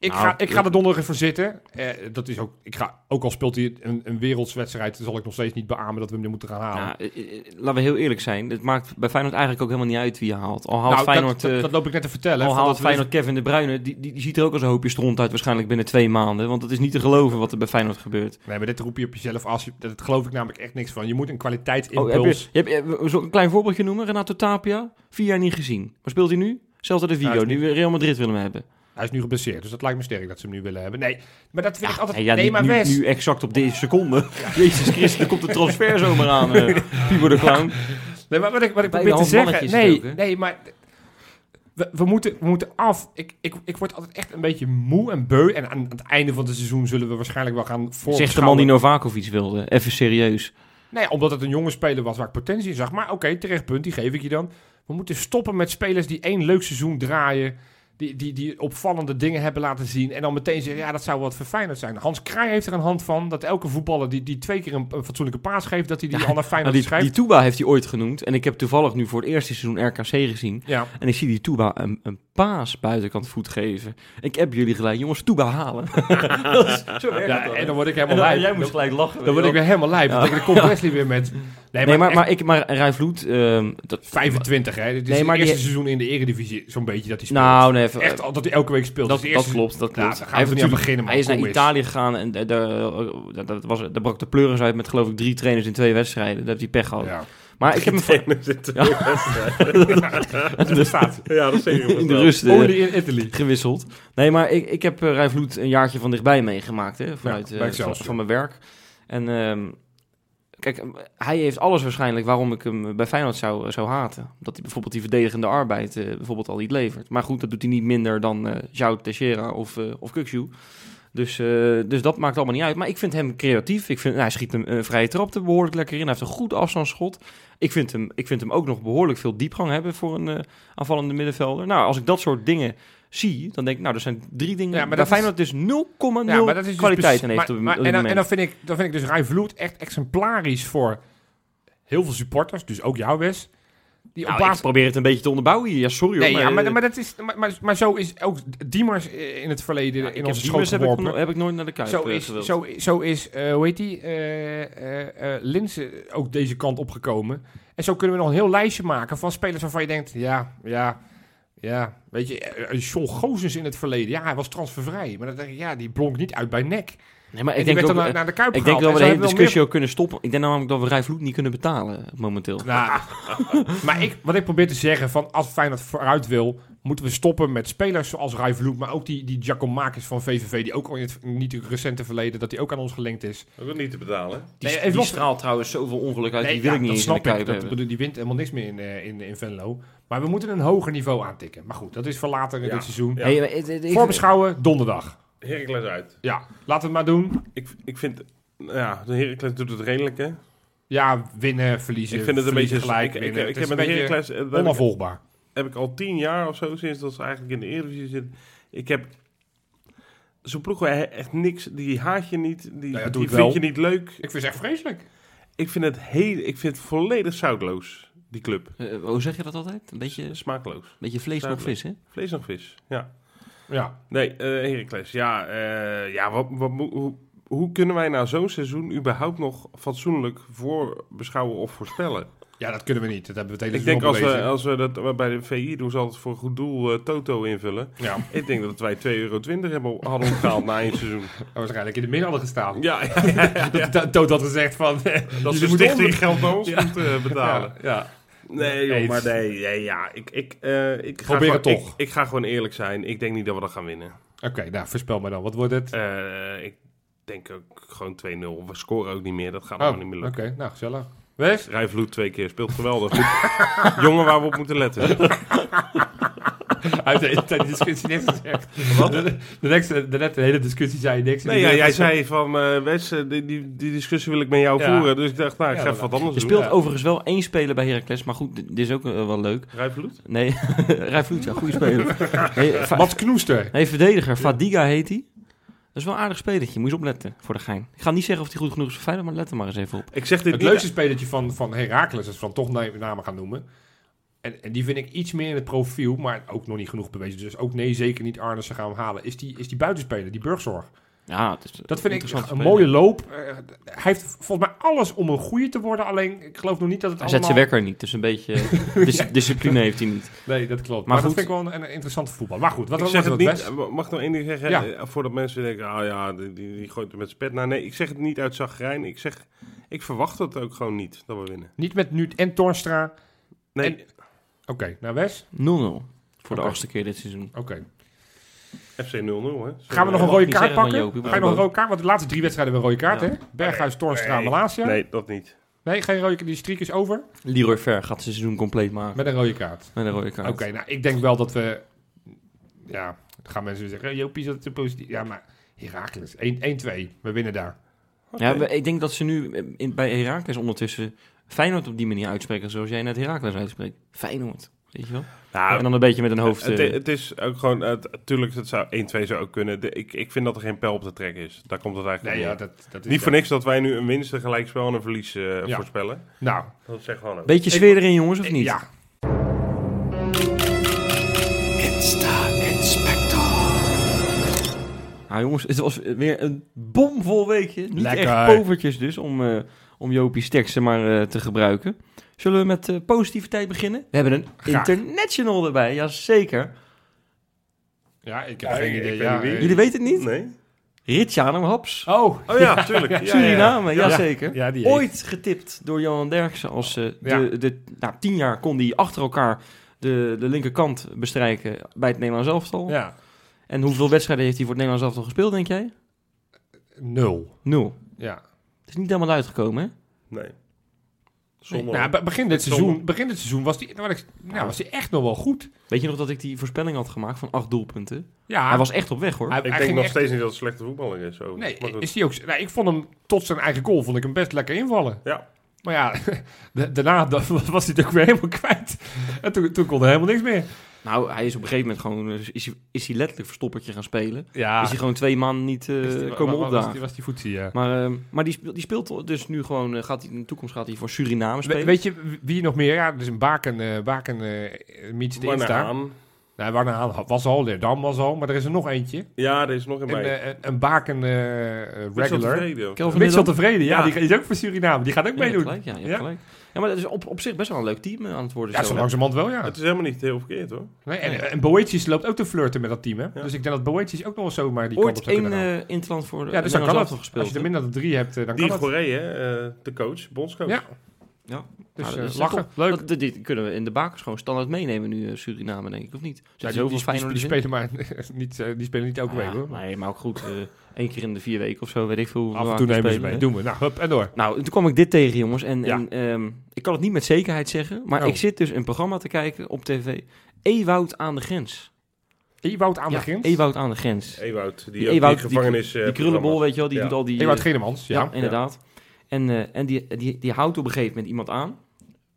Ik, Nou, ga, ik ga er donderdag even voor zitten. Eh, dat is ook, ik ga, ook al speelt hij een, een wereldswedstrijd, zal ik nog steeds niet beamen dat we hem nu moeten gaan halen. Ja, eh, eh, laten we heel eerlijk zijn. Het maakt bij Feyenoord eigenlijk ook helemaal niet uit wie je haalt. Al haalt nou, Feyenoord, dat, dat, dat loop ik net te vertellen. al haalt dat we Feyenoord Kevin De Bruyne, die, die, die ziet er ook als een hoopje stront uit waarschijnlijk binnen twee maanden. Want het is niet te geloven wat er bij Feyenoord gebeurt. Nee, maar dit roep je op jezelf als je, dat geloof ik namelijk echt niks van. Je moet een Oh, kwaliteitsimpuls. heb je, je een klein voorbeeldje noemen? Renato Tapia, vier jaar niet gezien. Waar speelt hij nu? Zelfs de Vigo, Ja, is die Real Madrid willen hebben. Hij is nu geblesseerd, dus dat lijkt me sterk dat ze hem nu willen hebben. Nee, maar dat vind ik altijd... Nee, ja, nee, niet maar nu, nu exact op deze seconde. Jezus Christus, er komt de transfer zomaar aan. Pipo de Clown. Nee, maar wat ik, wat ik probeer te zeggen... Nee, ook, nee, maar... We, we, moeten, we moeten af. Ik, ik, ik word altijd echt een beetje moe en beu. En aan het einde van het seizoen zullen we waarschijnlijk wel gaan voor. Zegt de man die Novakovic wilde. Even serieus. Nee, omdat het een jonge speler was waar ik potentie in zag. Maar oké, terecht punt, die geef ik je dan. We moeten stoppen met spelers die één leuk seizoen draaien. Die, die, die opvallende dingen hebben laten zien. En dan meteen zeggen, ja, dat zou wat verfijnd zijn. Hans Kraaij heeft er een hand van. Dat elke voetballer die, die twee keer een, een fatsoenlijke paas geeft... dat hij die Ja, al naar Feyenoord Nou, die, schrijft. die Touba heeft hij ooit genoemd. En ik heb toevallig nu voor het eerste seizoen RKC gezien. ja. En ik zie die Touba een, een paas buitenkant voet geven. Ik heb jullie gelijk. Jongens, Touba halen. Dat is- zo ja, het en dan word ik helemaal dan- lijp. jij moest Dan, gelijk lachen. dan word ik weer helemaal lijp. Ja. Dan dan komt Wesley weer met... Nee, Nee, maar, echt maar, ik, maar Rij Vloed... ehm, dat, 25, hè. Dit is Nee, het maar die- eerste seizoen in de eredivisie zo'n beetje dat hij speelt. nou, nee, even- Echt al dat hij elke week speelt. dat, Dus dat klopt, dat Ja, klopt. we niet aan natuurlijk- beginnen. Hij is naar. Italië gegaan en dat was, daar brak de pleuris uit met geloof ik drie trainers in twee wedstrijden. Daar heeft hij pech gehad. Ja. Maar ik heb hem van- Ja, staat. ja dat zeker. in de rust eh, Only in Italy. gewisseld. Nee, maar ik, ik heb uh, een jaartje van dichtbij meegemaakt. Hè, vanuit eh, van, van mijn werk. En ehm, kijk, eh, hij heeft alles waarschijnlijk waarom ik hem bij Feyenoord zou, zou haten. Dat hij bijvoorbeeld die verdedigende arbeid eh, bijvoorbeeld al niet levert. Maar goed, dat doet hij niet minder dan eh João Teixeira of, eh of Kukshu. Dus, eh, dus dat maakt allemaal niet uit. Maar ik vind hem creatief. Ik vind, hij schiet een, vrije trap er behoorlijk lekker in. Hij heeft een goed afstandsschot. Ik vind hem, ik vind hem ook nog behoorlijk veel diepgang hebben voor een eh, aanvallende middenvelder. Nou, als ik dat soort dingen zie, dan denk ik, nou, er zijn drie dingen. Ja, maar maar dat Feyenoord dus 0,0 Ja, maar dat is dus kwaliteit precies- in heeft maar- maar- en, dan, en dan vind ik, dan vind ik dus Rijn Vloed echt exemplarisch voor heel veel supporters. Dus ook jou, Wes. Die op Nou, basis... ik probeer het een beetje te onderbouwen hier. Ja, sorry Nee, hoor. ja, maar, eh, maar, dat is, maar, maar, maar zo is ook Diemers eh, in het verleden ja, in onze Diemers heb ik, heb ik nooit naar de Kuip Zo eh, is, gewild. zo, zo is eh, hoe heet die, eh eh, eh, Linse ook deze kant opgekomen. En zo kunnen we nog een heel lijstje maken van spelers waarvan je denkt, ja, ja, ja, weet je, eh, John Gozens in het verleden, ja, hij was transfervrij. Maar dan denk ik, ja, die blonk niet uit bij NEC. Nee, maar ik die denk, dan naar, naar de Kuip ik denk dat we de hele discussie ook kunnen stoppen. Ik denk namelijk dat we Rij Vloed niet kunnen betalen momenteel. Nou, maar ik, wat ik probeer te zeggen, van als Feyenoord vooruit wil, moeten we stoppen met spelers zoals Rai Vloed, maar ook die, die Giacomakis van VVV, die ook al in het niet recente verleden, dat hij ook aan ons gelinkt is. Ook niet te betalen. Die, Nee, die los- straalt trouwens zoveel ongeluk uit. die wil ja, ik niet dat eens in de ik. Dat, die wint helemaal niks meer in, eh, in, in Venlo. Maar we moeten een hoger niveau aantikken. Maar goed, dat is voor later in Ja. dit seizoen. Ja. Hey, ik- Voorbeschouwen, donderdag. Heracles uit. Ja, laten we het maar doen. Ik, ik vind... Ja, de Heracles doet het redelijk, hè? Ja, winnen, verliezen. Ik vind het een beetje... gelijk. ik, ik, ik, heb een met beetje Heracles... eh, dat heb ik- onafvolgbaar. heb ik al tien jaar of zo, sinds dat ze eigenlijk in de Eredivisie zitten. Ik heb zo'n ploeg echt niks, die haat je niet, die, Nou ja, die vind wel. je niet leuk. Ik vind het echt vreselijk. Ik vind het heel, ik vind het volledig zoutloos, die club. Eh, hoe zeg je dat altijd? Een beetje, Smaakloos. beetje vlees nog vis, hè? Vlees en vis, ja. Ja. Nee, eh Heracles, ja, eh, ja wat, wat, hoe, hoe kunnen wij nou zo'n seizoen überhaupt nog fatsoenlijk voorbeschouwen of voorspellen? ja, dat kunnen we niet. Dat hebben we het hele Ik denk als we, als we dat bij de VI doen, ze altijd voor een goed doel eh, Toto invullen. Ja, Ik denk dat wij 2,20 euro hebben, hadden opgehaald na één seizoen. waarschijnlijk in de min hadden gestaan. Ja, ja. Dat Toot had gezegd van... Dat ze moeten stichting onder- geld naar ons Ja. moet eh, betalen. Ja. Nee, joh, maar nee, nee, ja, ik, ik, eh, ik, ga gewoon, het toch. Ik, ik ga gewoon eerlijk zijn. Ik denk niet dat we dat gaan winnen. Oké, nou, voorspel maar dan. Wat wordt het? Eh, ik denk ook gewoon 2-0. We scoren ook niet meer. Dat gaat Oh, allemaal niet meer Oké, lukken. nou, gezellig. Wes? Rijvloed twee keer speelt geweldig. Jongen waar we op moeten letten. Uit de die discussie niks gezegd. De, de, de net de hele discussie zei je niks. Nee, ja, jij zei van eh Wes, die, die, die discussie wil ik met jou Ja. voeren. Dus ik dacht, nou, ik ga even wat anders Er doen. speelt Ja. overigens wel één speler bij Heracles, maar goed, dit is ook eh, wel leuk. Rijvloed? Nee, Rij Vloed, ja, goede speler. Nee, Mats Knoester. nee, verdediger, Fadiga heet hij. Dat is wel een aardig spelertje, moet je eens opletten voor de gein. Ik ga niet zeggen of hij goed genoeg is voor Feyenoord, maar let er maar eens even op. Ik zeg dit Het leukste spelertje van, van Heracles, als we dan toch na- namen gaan noemen. En, en die vind ik iets meer in het profiel, maar ook nog niet genoeg bewezen. Dus ook nee, zeker niet Arnissen gaan we halen. Is die, is die buitenspeler, die burgzorg. Ja, het is Dat vind ik een mooie loop. Eh, hij heeft volgens mij alles om een goede te worden. Alleen, ik geloof nog niet dat het Hij zet allemaal... zijn wekker niet, dus een beetje dis- discipline heeft hij niet. Nee, dat klopt. Maar Maar, dat vind ik wel een, een interessante voetbal. Maar goed, wat ik was zeg het het niet, best? eh, mag ik nog één ding zeggen? Ja. Eh, Voordat mensen denken, ah ja, die, die, die gooit er met zijn pet. Nou nee, ik zeg het niet uit zagrijn. Ik zeg, ik verwacht het ook gewoon niet, dat we winnen. Niet met nu en Torstra. Nee, En- Oké, nou Wes? 0-0 voor de Oké. achtste keer dit seizoen. Oké. FC 0-0, hè? Gaan we nog mag een rode niet kaart zeggen van pakken? Joopie, maar Ga je nog een rode kaart? Want de laatste drie wedstrijden hebben we een rode kaart, Ja. hè? Berghuis, Torstra, Nee. Malasia. Nee. Nee, dat niet. geen rode Die streak is over. Leroy Ver gaat zijn seizoen compleet maken. Met een rode kaart. Met een rode kaart. Oké, nou, ik denk wel dat we... Ja, dan gaan mensen zeggen, Jopie is dat te positief. Ja, maar Herakles, 1-2. We winnen daar. Ja, we- ik denk dat ze nu eh, in, bij Herakles ondertussen Feyenoord op die manier uitspreken zoals jij net Herakles uitspreekt. Feyenoord, weet je wel? Nou, en dan een beetje met een hoofd... het, eh, het is ook gewoon... Natuurlijk, het zou 1-2 zou ook kunnen. De, ik, ik vind dat er geen pijl op te trekken is. Daar komt het eigenlijk Nee, op ja, dat, dat is... Niet voor niks dat wij nu een winst, een gelijkspel en een verlies eh, Ja. voorspellen. Nou, Dat zeg gewoon ook. beetje sfeer erin, jongens, of niet? ja. Nou jongens, het was weer een bomvol weekje. Niet Lekker. echt povertjes dus, om, eh om Jopie sterkste maar eh, te gebruiken. Zullen we met eh, positiviteit beginnen? We hebben een Graag. international erbij, jazeker. Ja, ik heb Ja, geen idee. Ja, eh, Jullie weten het niet? Nee? Ritjano Haps. Oh, Oh ja, tuurlijk. Ja, ja, ja. Suriname, Ja. jazeker. Ja, die Ooit getipt door Johan Derksen als eh, de, Ja. de, nou, tien jaar kon hij achter elkaar de, de linkerkant bestrijken bij het Nederlands elftal. ja. En hoeveel wedstrijden heeft hij voor het Nederlands elftal gespeeld, denk jij? Nul. Nul. Ja. Het is niet helemaal uitgekomen, hè? Nee. Zonde. Nou, be- begin dit Zonde. seizoen, begin dit seizoen was die, nou, nou, was die echt nog wel goed. Weet je nog dat ik die voorspelling had gemaakt van acht doelpunten? Ja, Hij was echt op weg, hoor. hij- ik hij denk ging nog echt- steeds niet dat het een slechte voetballer is. Zo. Nee, Maar goed. is die ook, nou, ik vond hem tot zijn eigen goal vond ik hem best lekker invallen. Ja. Maar ja, da- daarna da- was hij het ook weer helemaal kwijt. En toen, toen kon er helemaal niks meer. Nou, hij is op een gegeven moment gewoon... eh, Is hij, is hij letterlijk verstoppertje gaan spelen. Ja, Is hij gewoon twee maanden niet eh, die- komen wa- was opdagen. die, was die ja. Maar, eh, maar die, speelt, die speelt dus nu gewoon... gaat hij, in de toekomst gaat hij voor Suriname We- spelen. weet je wie nog meer? Ja, dus een Baken, eh Baken eh meets de Insta. Nou, was al, Leerdam was al, maar er is er nog eentje. Ja, er is nog een Een, bij. een, een Baken eh, eh, Mitchell regular. tevreden. Mitchell tevreden, ja, Ja. die is ook voor Suriname. Die gaat ook Ja, je hebt meedoen. gelijk, ja, je hebt Ja? gelijk. Ja, maar dat is op, op zich best wel een leuk team eh, aan het worden. Ja, zo, langzamerhand wel, ja. Het is helemaal niet heel verkeerd hoor. Nee, en, en Boetjes loopt ook te flirten met dat team, hè? Ja. Dus ik denk dat Boetjes ook nog wel zomaar die kant op Ooit zou één eh interland voor de Ja, dus dan kan elftal gespeeld. Als je er minder dan drie hebt, eh, dan Die kan het. Goree, hè, eh, de coach, bondscoach. Ja. Ja. Dus Nou, eh, lachen, leuk. Dat, dit, dit kunnen we in de bakers gewoon standaard meenemen nu, eh, Suriname, denk ik, of niet? Er Ja, die, die, spelen maar niet, eh, die spelen niet elke Ja, week, hoor. Nee, maar ook goed. eh één keer in de vier weken of zo, weet ik veel. Af en toe nemen ze mee. hè. Doen we. Nou, hup, en door. Nou, toen kwam ik dit tegen, jongens. En, Ja. en ehm, ik kan het niet met zekerheid zeggen, maar Oh. ik zit dus een programma te kijken op tv. Ewoud aan de grens. Ewout aan ja, de grens. Ewoud aan de grens. Ewout, die, Die Ewout, die die- gevangenis... eh, die krullenbol, weet je wel, die Ja. doet al die... Ewout eh, Genemans, ja. Ja, inderdaad. En, eh, en die, die, die houdt op een gegeven moment iemand aan.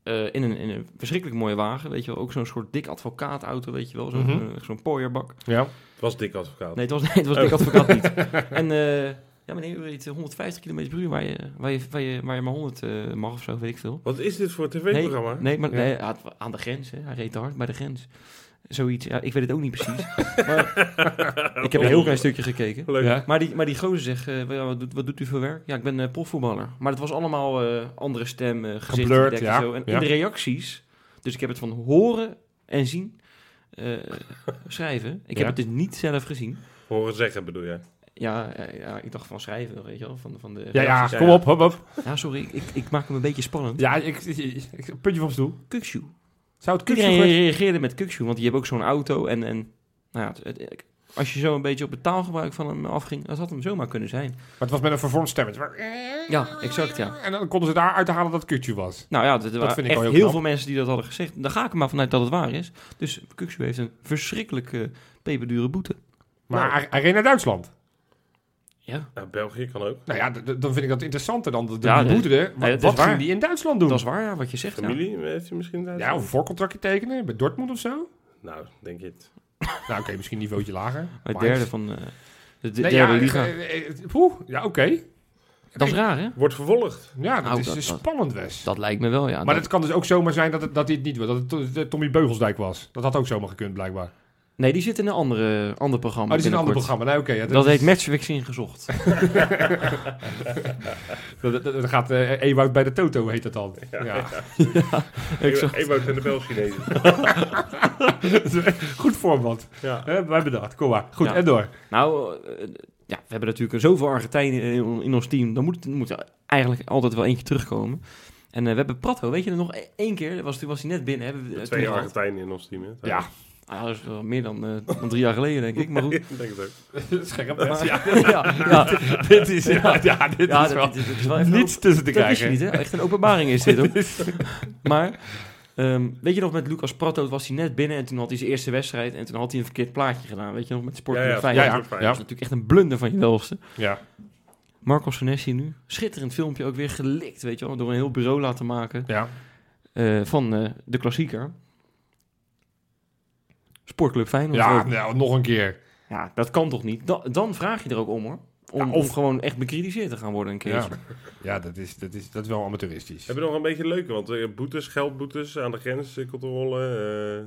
Eh, in, een, in een verschrikkelijk mooie wagen, weet je wel. Ook zo'n soort dik advocaatauto, weet je wel. Zo'n zo'n pooierbak. Ja. Het was dik advocaat. Nee, het was, nee, het was dik advocaat niet. En eh, ja, meneer, u weet 150 km per uur waar je, waar je, waar je, waar je maar 100 eh, mag of zo, weet ik veel. Wat is dit voor een Nee, tv-programma? nee, maar Ja. nee, aan de grens, hè. hij reed te hard bij de grens. Zoiets, ja, ik weet het ook niet precies. maar, ik heb een heel klein stukje gekeken. Leuk. Ja. Maar die, maar die gozer zegt, eh, wat, doet, wat doet u voor werk? Ja, ik ben eh, profvoetballer. Maar het was allemaal eh, andere stem, eh gezicht Geblurred, gedekt ja. en zo. En Ja. in de reacties, dus ik heb het van horen en zien eh, schrijven. Ik Ja. heb het dus niet zelf gezien. Horen zeggen bedoel je? Ja, ja, ik dacht van schrijven, weet je wel, van, van de Ja, ja, kom op, hop, hop. Ja, sorry, ik, ik, maak hem een beetje spannend. Ja, ik, ik, ik- ik- puntje van stoel. Kukshoe. Zou het Iedereen reageerde met Kukshoe, want die hebben ook zo'n auto. En, en nou ja, het- het- als je zo een beetje op het taalgebruik van hem afging, dat had hem zomaar kunnen zijn. Maar het was met een vervormd stemmetje. Ja, exact, ja. En dan konden ze daar uit halen dat het was. Nou ja, er waren vind ik echt wel heel heel veel mensen die dat hadden gezegd. Daar ga ik er maar vanuit dat het waar is. Dus Kukshoe heeft een verschrikkelijke peperdure boete. Maar Nou. reed naar Duitsland. Ja, Nou, België kan ook. Nou ja, dan vind ik dat interessanter dan de, de Ja, nee, Wat, ging die in Duitsland doen? dat is waar, ja, wat je zegt. Ja. Familie, heeft hij misschien? Ja, of een voorcontractje tekenen bij Dortmund of zo. Nou, denk je het. Nou, oké, misschien een niveautje lager. Maar Maar- derde van eh, de, de Nee, derde ja, liga. eh, eh, eh, poeh, ja, oké. dat is raar, hè? Wordt vervolgd. Ja, dat Nou, is dat- spannend, Wes. Dat lijkt me wel, ja. maar Dat- het kan dus ook zomaar zijn dat, het, dat hij het niet wil. Dat het Tommy Beugelsdijk was. Dat had ook zomaar gekund, blijkbaar. Nee, die zit in een andere, ander programma. Oh, die in een ander programma. Nee, oké. ja, Dat is- heet Matchfixing gezocht. dat, dat- dat gaat eh Ewout bij de Toto, heet dat dan. Ja. Ewout en de Belchinezen. Goed voorbeeld. ja. Hè, wij bedacht. Kom maar. Goed, Ja. en door. Nou, eh, ja, we hebben natuurlijk zoveel Argentijnen in, in ons team. Dan moet, moet er eigenlijk altijd wel eentje terugkomen. En eh, we hebben Prato, weet je er nog één keer, was, toen was hij net binnen. Hebben we, Twee. Argentijnen in ons team. Hè? Ja. Ah, dat is wel meer dan, eh, dan drie jaar geleden, denk ik. Maar goed. Ik denk het ook. Scherp, Maar- ja. ja, ja, dit is, ja, ja, dit ja, is wel dat, dat is wel niets tussen te Dat krijgen. niet, hè? Echt een openbaring is dit, hoor. Maar, ehm, weet je nog, met Lucas Pratto was hij net binnen en toen had hij zijn eerste wedstrijd en toen had hij een verkeerd plaatje gedaan. Weet je nog, met Sport Ja, ja, Feyenoord. ja, ja, ja. Dat is natuurlijk echt een blunder van je welste. Ja. Marco Senesi nu, schitterend filmpje, ook weer gelikt, weet je wel, door een heel bureau laten maken Ja. eh, van eh, de klassieker. Sportclub Feyenoord. Ja, nou, nog een keer. ja, dat kan toch niet? Da- dan vraag je er ook om, hoor. Om, Ja, of- om gewoon echt bekritiseerd te gaan worden een Ja, keertje. ja dat, is, dat, is, dat is wel amateuristisch. Heb je nog een beetje leuke? Want eh, boetes, geldboetes aan de grens, eh, controle. eh.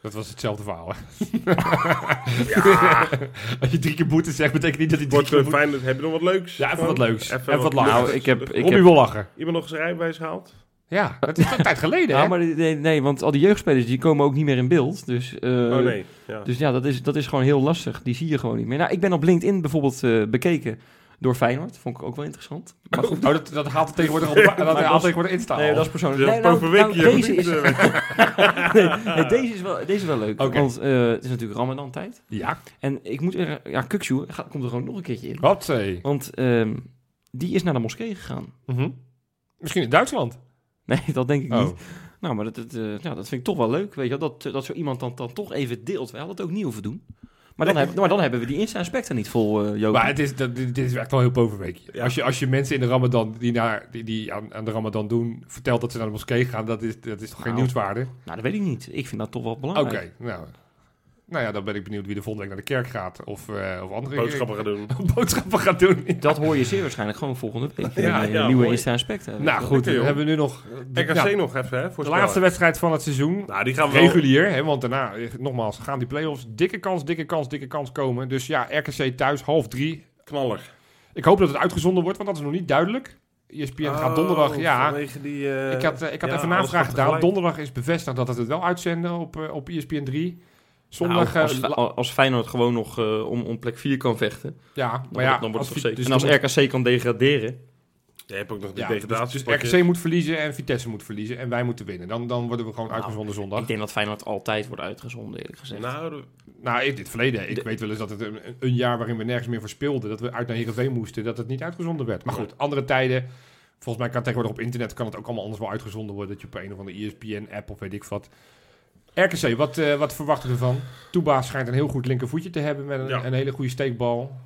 Dat was hetzelfde verhaal, hè? ja, Als je drie keer boete zegt, betekent niet dat hij drie wordt keer boete... fijn. Heb je nog wat leuks? Ja, even wat leuks. Even wat leuks. Nou, ik heb... Ik Robbie heb wil lachen. Iemand nog zijn rijbewijs gehaald? Ja, dat is een tijd geleden, ja, hè? maar nee, nee, want al die jeugdspelers die komen ook niet meer in beeld. Dus, eh, oh nee. Ja. dus ja, dat is, dat is gewoon heel lastig. Die zie je gewoon niet meer. Nou, ik ben op LinkedIn bijvoorbeeld eh, bekeken door Feyenoord. Vond ik ook wel interessant. Maar goed, Oh, dat, dat haalt het tegenwoordig, op dat haalt tegenwoordig Insta nee, dat is persoonlijk. Nee, dat nou, nou, deze, is, nee, nee, deze, is wel, deze is wel leuk. Want eh, het is natuurlijk Ramadan tijd. Ja, En ik moet er... Ja, Kukshu gaat- komt er gewoon nog een keertje in. wat zei Want ehm, die is naar de moskee gegaan. Mhm. Misschien in Duitsland. Nee, dat denk ik Oh. niet. Nou, maar dat, dat, eh, ja, dat vind ik toch wel leuk. Weet je, dat, dat zo iemand dan, dan toch even deelt. Wij hadden het ook niet hoeven doen. Maar dan, Nee. hebben, maar dan hebben we die Insta-aspecten niet vol, Joop. Maar het is, dat, dit is echt wel heel bovenweekje. Ja. Als, je, als je mensen in de Ramadan die, naar, die, die aan, aan de Ramadan doen, vertelt dat ze naar de moskee gaan, dat is, dat is toch geen Nou, nieuwswaarde? Nou, dat weet ik niet. Ik vind dat toch wel Oké, belangrijk. nou. Nou ja, dan ben ik benieuwd wie de volgende week naar de kerk gaat. Of, eh, of andere boodschappen gaan doen. boodschappen gaat doen. Dat hoor je zeer waarschijnlijk gewoon volgende week. Ja, eh, ja, nieuwe mooi. Insta-aspecten. Nou goed, Lekker, dan joh. hebben we nu nog de, RKC ja, nog even, hè? de voorspellen. laatste wedstrijd van het seizoen. Nou, die gaan we wel... Regulier, hè, want daarna, eh, nogmaals, gaan die play-offs. Dikke kans, dikke kans, dikke kans komen. Dus ja, RKC thuis, half drie. Knaller. Ik hoop dat het uitgezonden wordt, want dat is nog niet duidelijk. ESPN gaat donderdag, Oh, ja. vanwege die, eh, Ik had, eh, ik had ja, even navraag gaat gedaan. Donderdag is bevestigd dat het het wel uitzenden op, eh, op ESPN 3. Zondag, Nou, als, eh, als Feyenoord gewoon nog eh, om, om plek 4 kan vechten, ja, dan, maar wordt- ja, dan wordt het zeker. dus en als dan RKC kan degraderen, Je hebt ook nog de ja, dus, degradatie. dus RKC moet verliezen en Vitesse moet verliezen en wij moeten winnen. Dan, dan worden we gewoon Nou, uitgezonden zondag. ik denk dat Feyenoord altijd wordt uitgezonden, eerlijk gezegd. Nou, de- Nou, in dit verleden. Ik De- weet wel eens dat het een, een jaar waarin we nergens meer voor speelden, dat we uit naar Heerenveen moesten, dat het niet uitgezonden werd. Maar goed, andere tijden. Volgens mij kan tegenwoordig op internet kan het ook allemaal anders wel uitgezonden worden. Dat je op een of andere ESPN-app of weet ik wat. RKC, wat, eh, wat verwachten we ervan? Toeba schijnt een heel goed linkervoetje te hebben met een, Ja. een hele goede steekbal.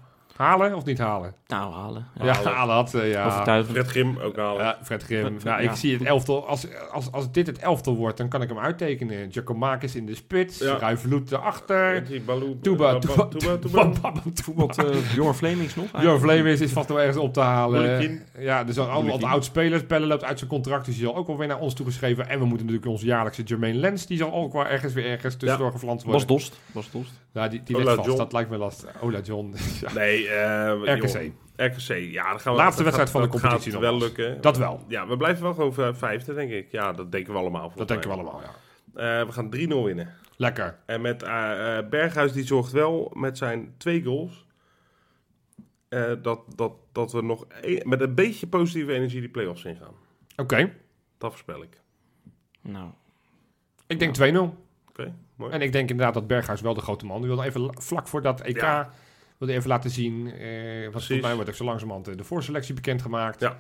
Halen of niet halen? Nou, halen. Ja, Ja, halen. halen had. eh, ja. Fred Grim ook halen. Ja, Fred Grim. Fred- nou, ja. ik zie het elftal. Als, als, als dit het elftal wordt, dan kan ik hem uittekenen. Giacomakis in de spits. Ja. Ruiveloet erachter. Toeba. Wat uh, Bjorn Flemings nog? Jo Vlemings is vast nog ergens op te halen. Ja, er zijn allemaal Boulekin. oud-spelers. Pelle loopt uit zijn contract, dus die zal ook wel weer naar ons toegeschreven. En we moeten natuurlijk onze jaarlijkse Jermaine Lens, die zal ook wel ergens weer ergens tussendoor geflanst Bas worden. Dost. Bas Dost. Ja, die, die Ola ligt vast, John. dat lijkt me lastig. Ola John. Ja. Nee, eh, RKC. joh, RKC, ja. Dan gaan we, Laatste dat wedstrijd gaat- van de dat competitie gaat wel nogmaals. lukken. Dat wel. Ja, we blijven wel gewoon v- vijfde, denk ik. Ja, dat denken we allemaal. Dat denken we allemaal, ja. Eh, we gaan 3-0 winnen. Lekker. En met eh, eh, Berghuis, die zorgt wel met zijn twee goals... eh, dat, dat, dat we nog e- met een beetje positieve energie die play-offs ingaan. Oké. Dat voorspel ik. Nou, Ik denk 2-0. Oké, mooi. En ik denk inderdaad dat Berghuis wel de grote man. Die wilde even la- vlak voor dat EK... Ja. wilde even laten zien... eh wat volgens mij wordt ook zo langzamerhand eh, de voorselectie bekendgemaakt. Ja.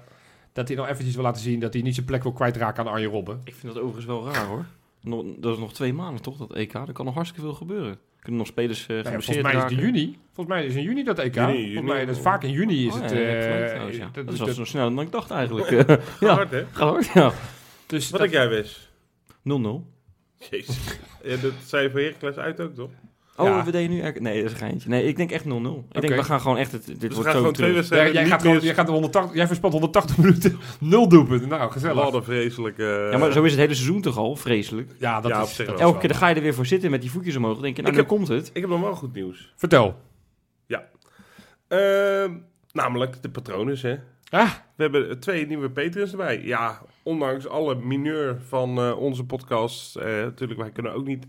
Dat hij nog eventjes wil laten zien dat hij niet zijn plek wil kwijtraken aan Arjen Robben. ik vind dat overigens wel raar hoor. Nog, dat is nog twee maanden toch, dat EK. Er kan nog hartstikke veel gebeuren. Kunnen nog spelers eh Nou ja, volgens mij is het in juni. Volgens mij is in juni dat EK. Juni, volgens mij, dat is vaak in juni is Oh, het. ja, ja, eh, ja. dat Dat is wel zo sneller dan ik dacht eigenlijk. Ja, Hard, hè? gaat hard, ja. 0-0. dus Wat dat- denk jij, Wes? Jezus. Ja, dat zei je voor Heracles uit ook, toch? Oh, Ja. we deden nu... eigenlijk- Nee, dat is een geintje. Nee, ik denk echt 0-0. Ik denk, we gaan gewoon echt... Het, dit Dus we wordt gaan zo gewoon twee terug. wedstrijden jij, gaat gewoon, meer- jij, gaat de 180, jij verspant 180 minuten nul doelpunten. Nou, gezellig. Wat een vreselijke... Ja, maar zo is het hele seizoen toch al, vreselijk. Ja, dat Ja, is, dat Elke keer dan ga je er weer voor zitten met die voetjes omhoog. Dan denk je, nou, Ik nu komt het. Ik heb nog wel goed nieuws. Vertel. Ehm, namelijk de patronen, hè. Ah, We hebben twee nieuwe patrons erbij. Ja, ondanks alle mineur van eh, onze podcast. eh, natuurlijk, wij kunnen ook niet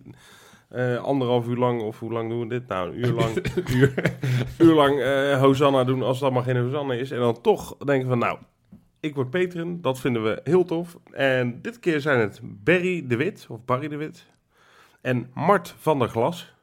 eh, anderhalf uur lang, of hoe lang doen we dit? Nou, een uur lang, uur, uur lang Hosanna doen als het allemaal geen Hosanna is. En dan toch denken we, nou, ik word patron. Dat vinden we heel tof. En dit keer zijn het Barry de Wit, of Barry de Wit. En Mart van der Glas.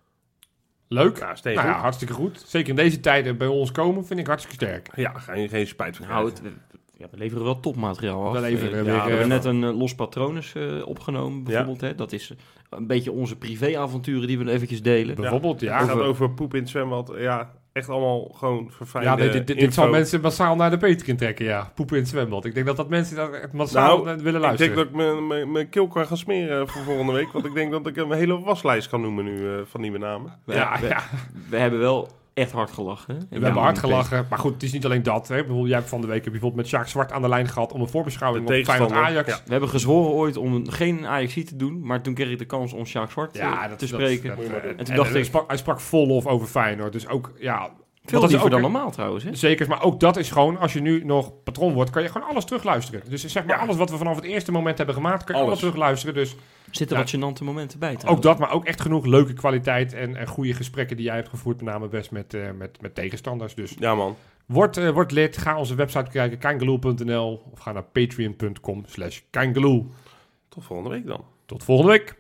Leuk. Nou ja, hartstikke goed. Zeker in deze tijden bij ons komen, vind ik hartstikke sterk. Ja, ga je geen spijt van Nou, krijgen. het, we, ja, we leveren wel topmateriaal af. We leveren Eh, weer, ja, we hebben net een eh, Los Patronus eh, opgenomen, bijvoorbeeld. Hè? Dat is een beetje onze privéavonturen die we eventjes delen. Bijvoorbeeld, ja. Het gaat over- over poep in het zwembad. Ja, echt allemaal gewoon verfijnde Ja, dit, dit, dit, dit info. zal mensen massaal naar de Patreon trekken, ja. Poepen in het zwembad. Ik denk dat dat mensen dat echt massaal Nou, willen Ik luisteren. denk dat ik mijn- mijn- mijn keel kan gaan smeren voor volgende week. Want ik denk dat ik een hele waslijst kan noemen nu eh, van nieuwe namen. We, ja, we, ja. we hebben wel echt hard gelachen. hè? we Ja, hebben hard gelachen. Maar goed, het is niet alleen dat. Hè. Bedoel, jij hebt van de week heb je bijvoorbeeld met Sjaak Zwart aan de lijn gehad... om een voorbeschouwing De op Feyenoord Ajax. ja. We hebben gezworen ooit om geen Ajax te doen, maar toen kreeg ik de kans om Sjaak Zwart eh, Ja, dat, te spreken. dat- en toen dacht hij ik- sprak, hij sprak vol lof over Feyenoord. Dus ook, ja... Veel dat is liever ook dan normaal trouwens. Hè? Zeker, maar ook dat is gewoon, als je nu nog patroon wordt, kan je gewoon alles terugluisteren. Dus zeg maar, alles wat we vanaf het eerste moment hebben gemaakt, kan je Alles. alles terugluisteren. Dus Zitten Ja. wat gênante momenten bij ook dat, maar ook echt genoeg leuke kwaliteit en, en goede gesprekken die jij hebt gevoerd, met name best met, eh, met, met tegenstanders. Dus Ja, man. word, eh, word lid, ga onze website kijken, kangaloo.nl of ga naar patreon.com slash kangaloo. Tot volgende week dan. Tot volgende week.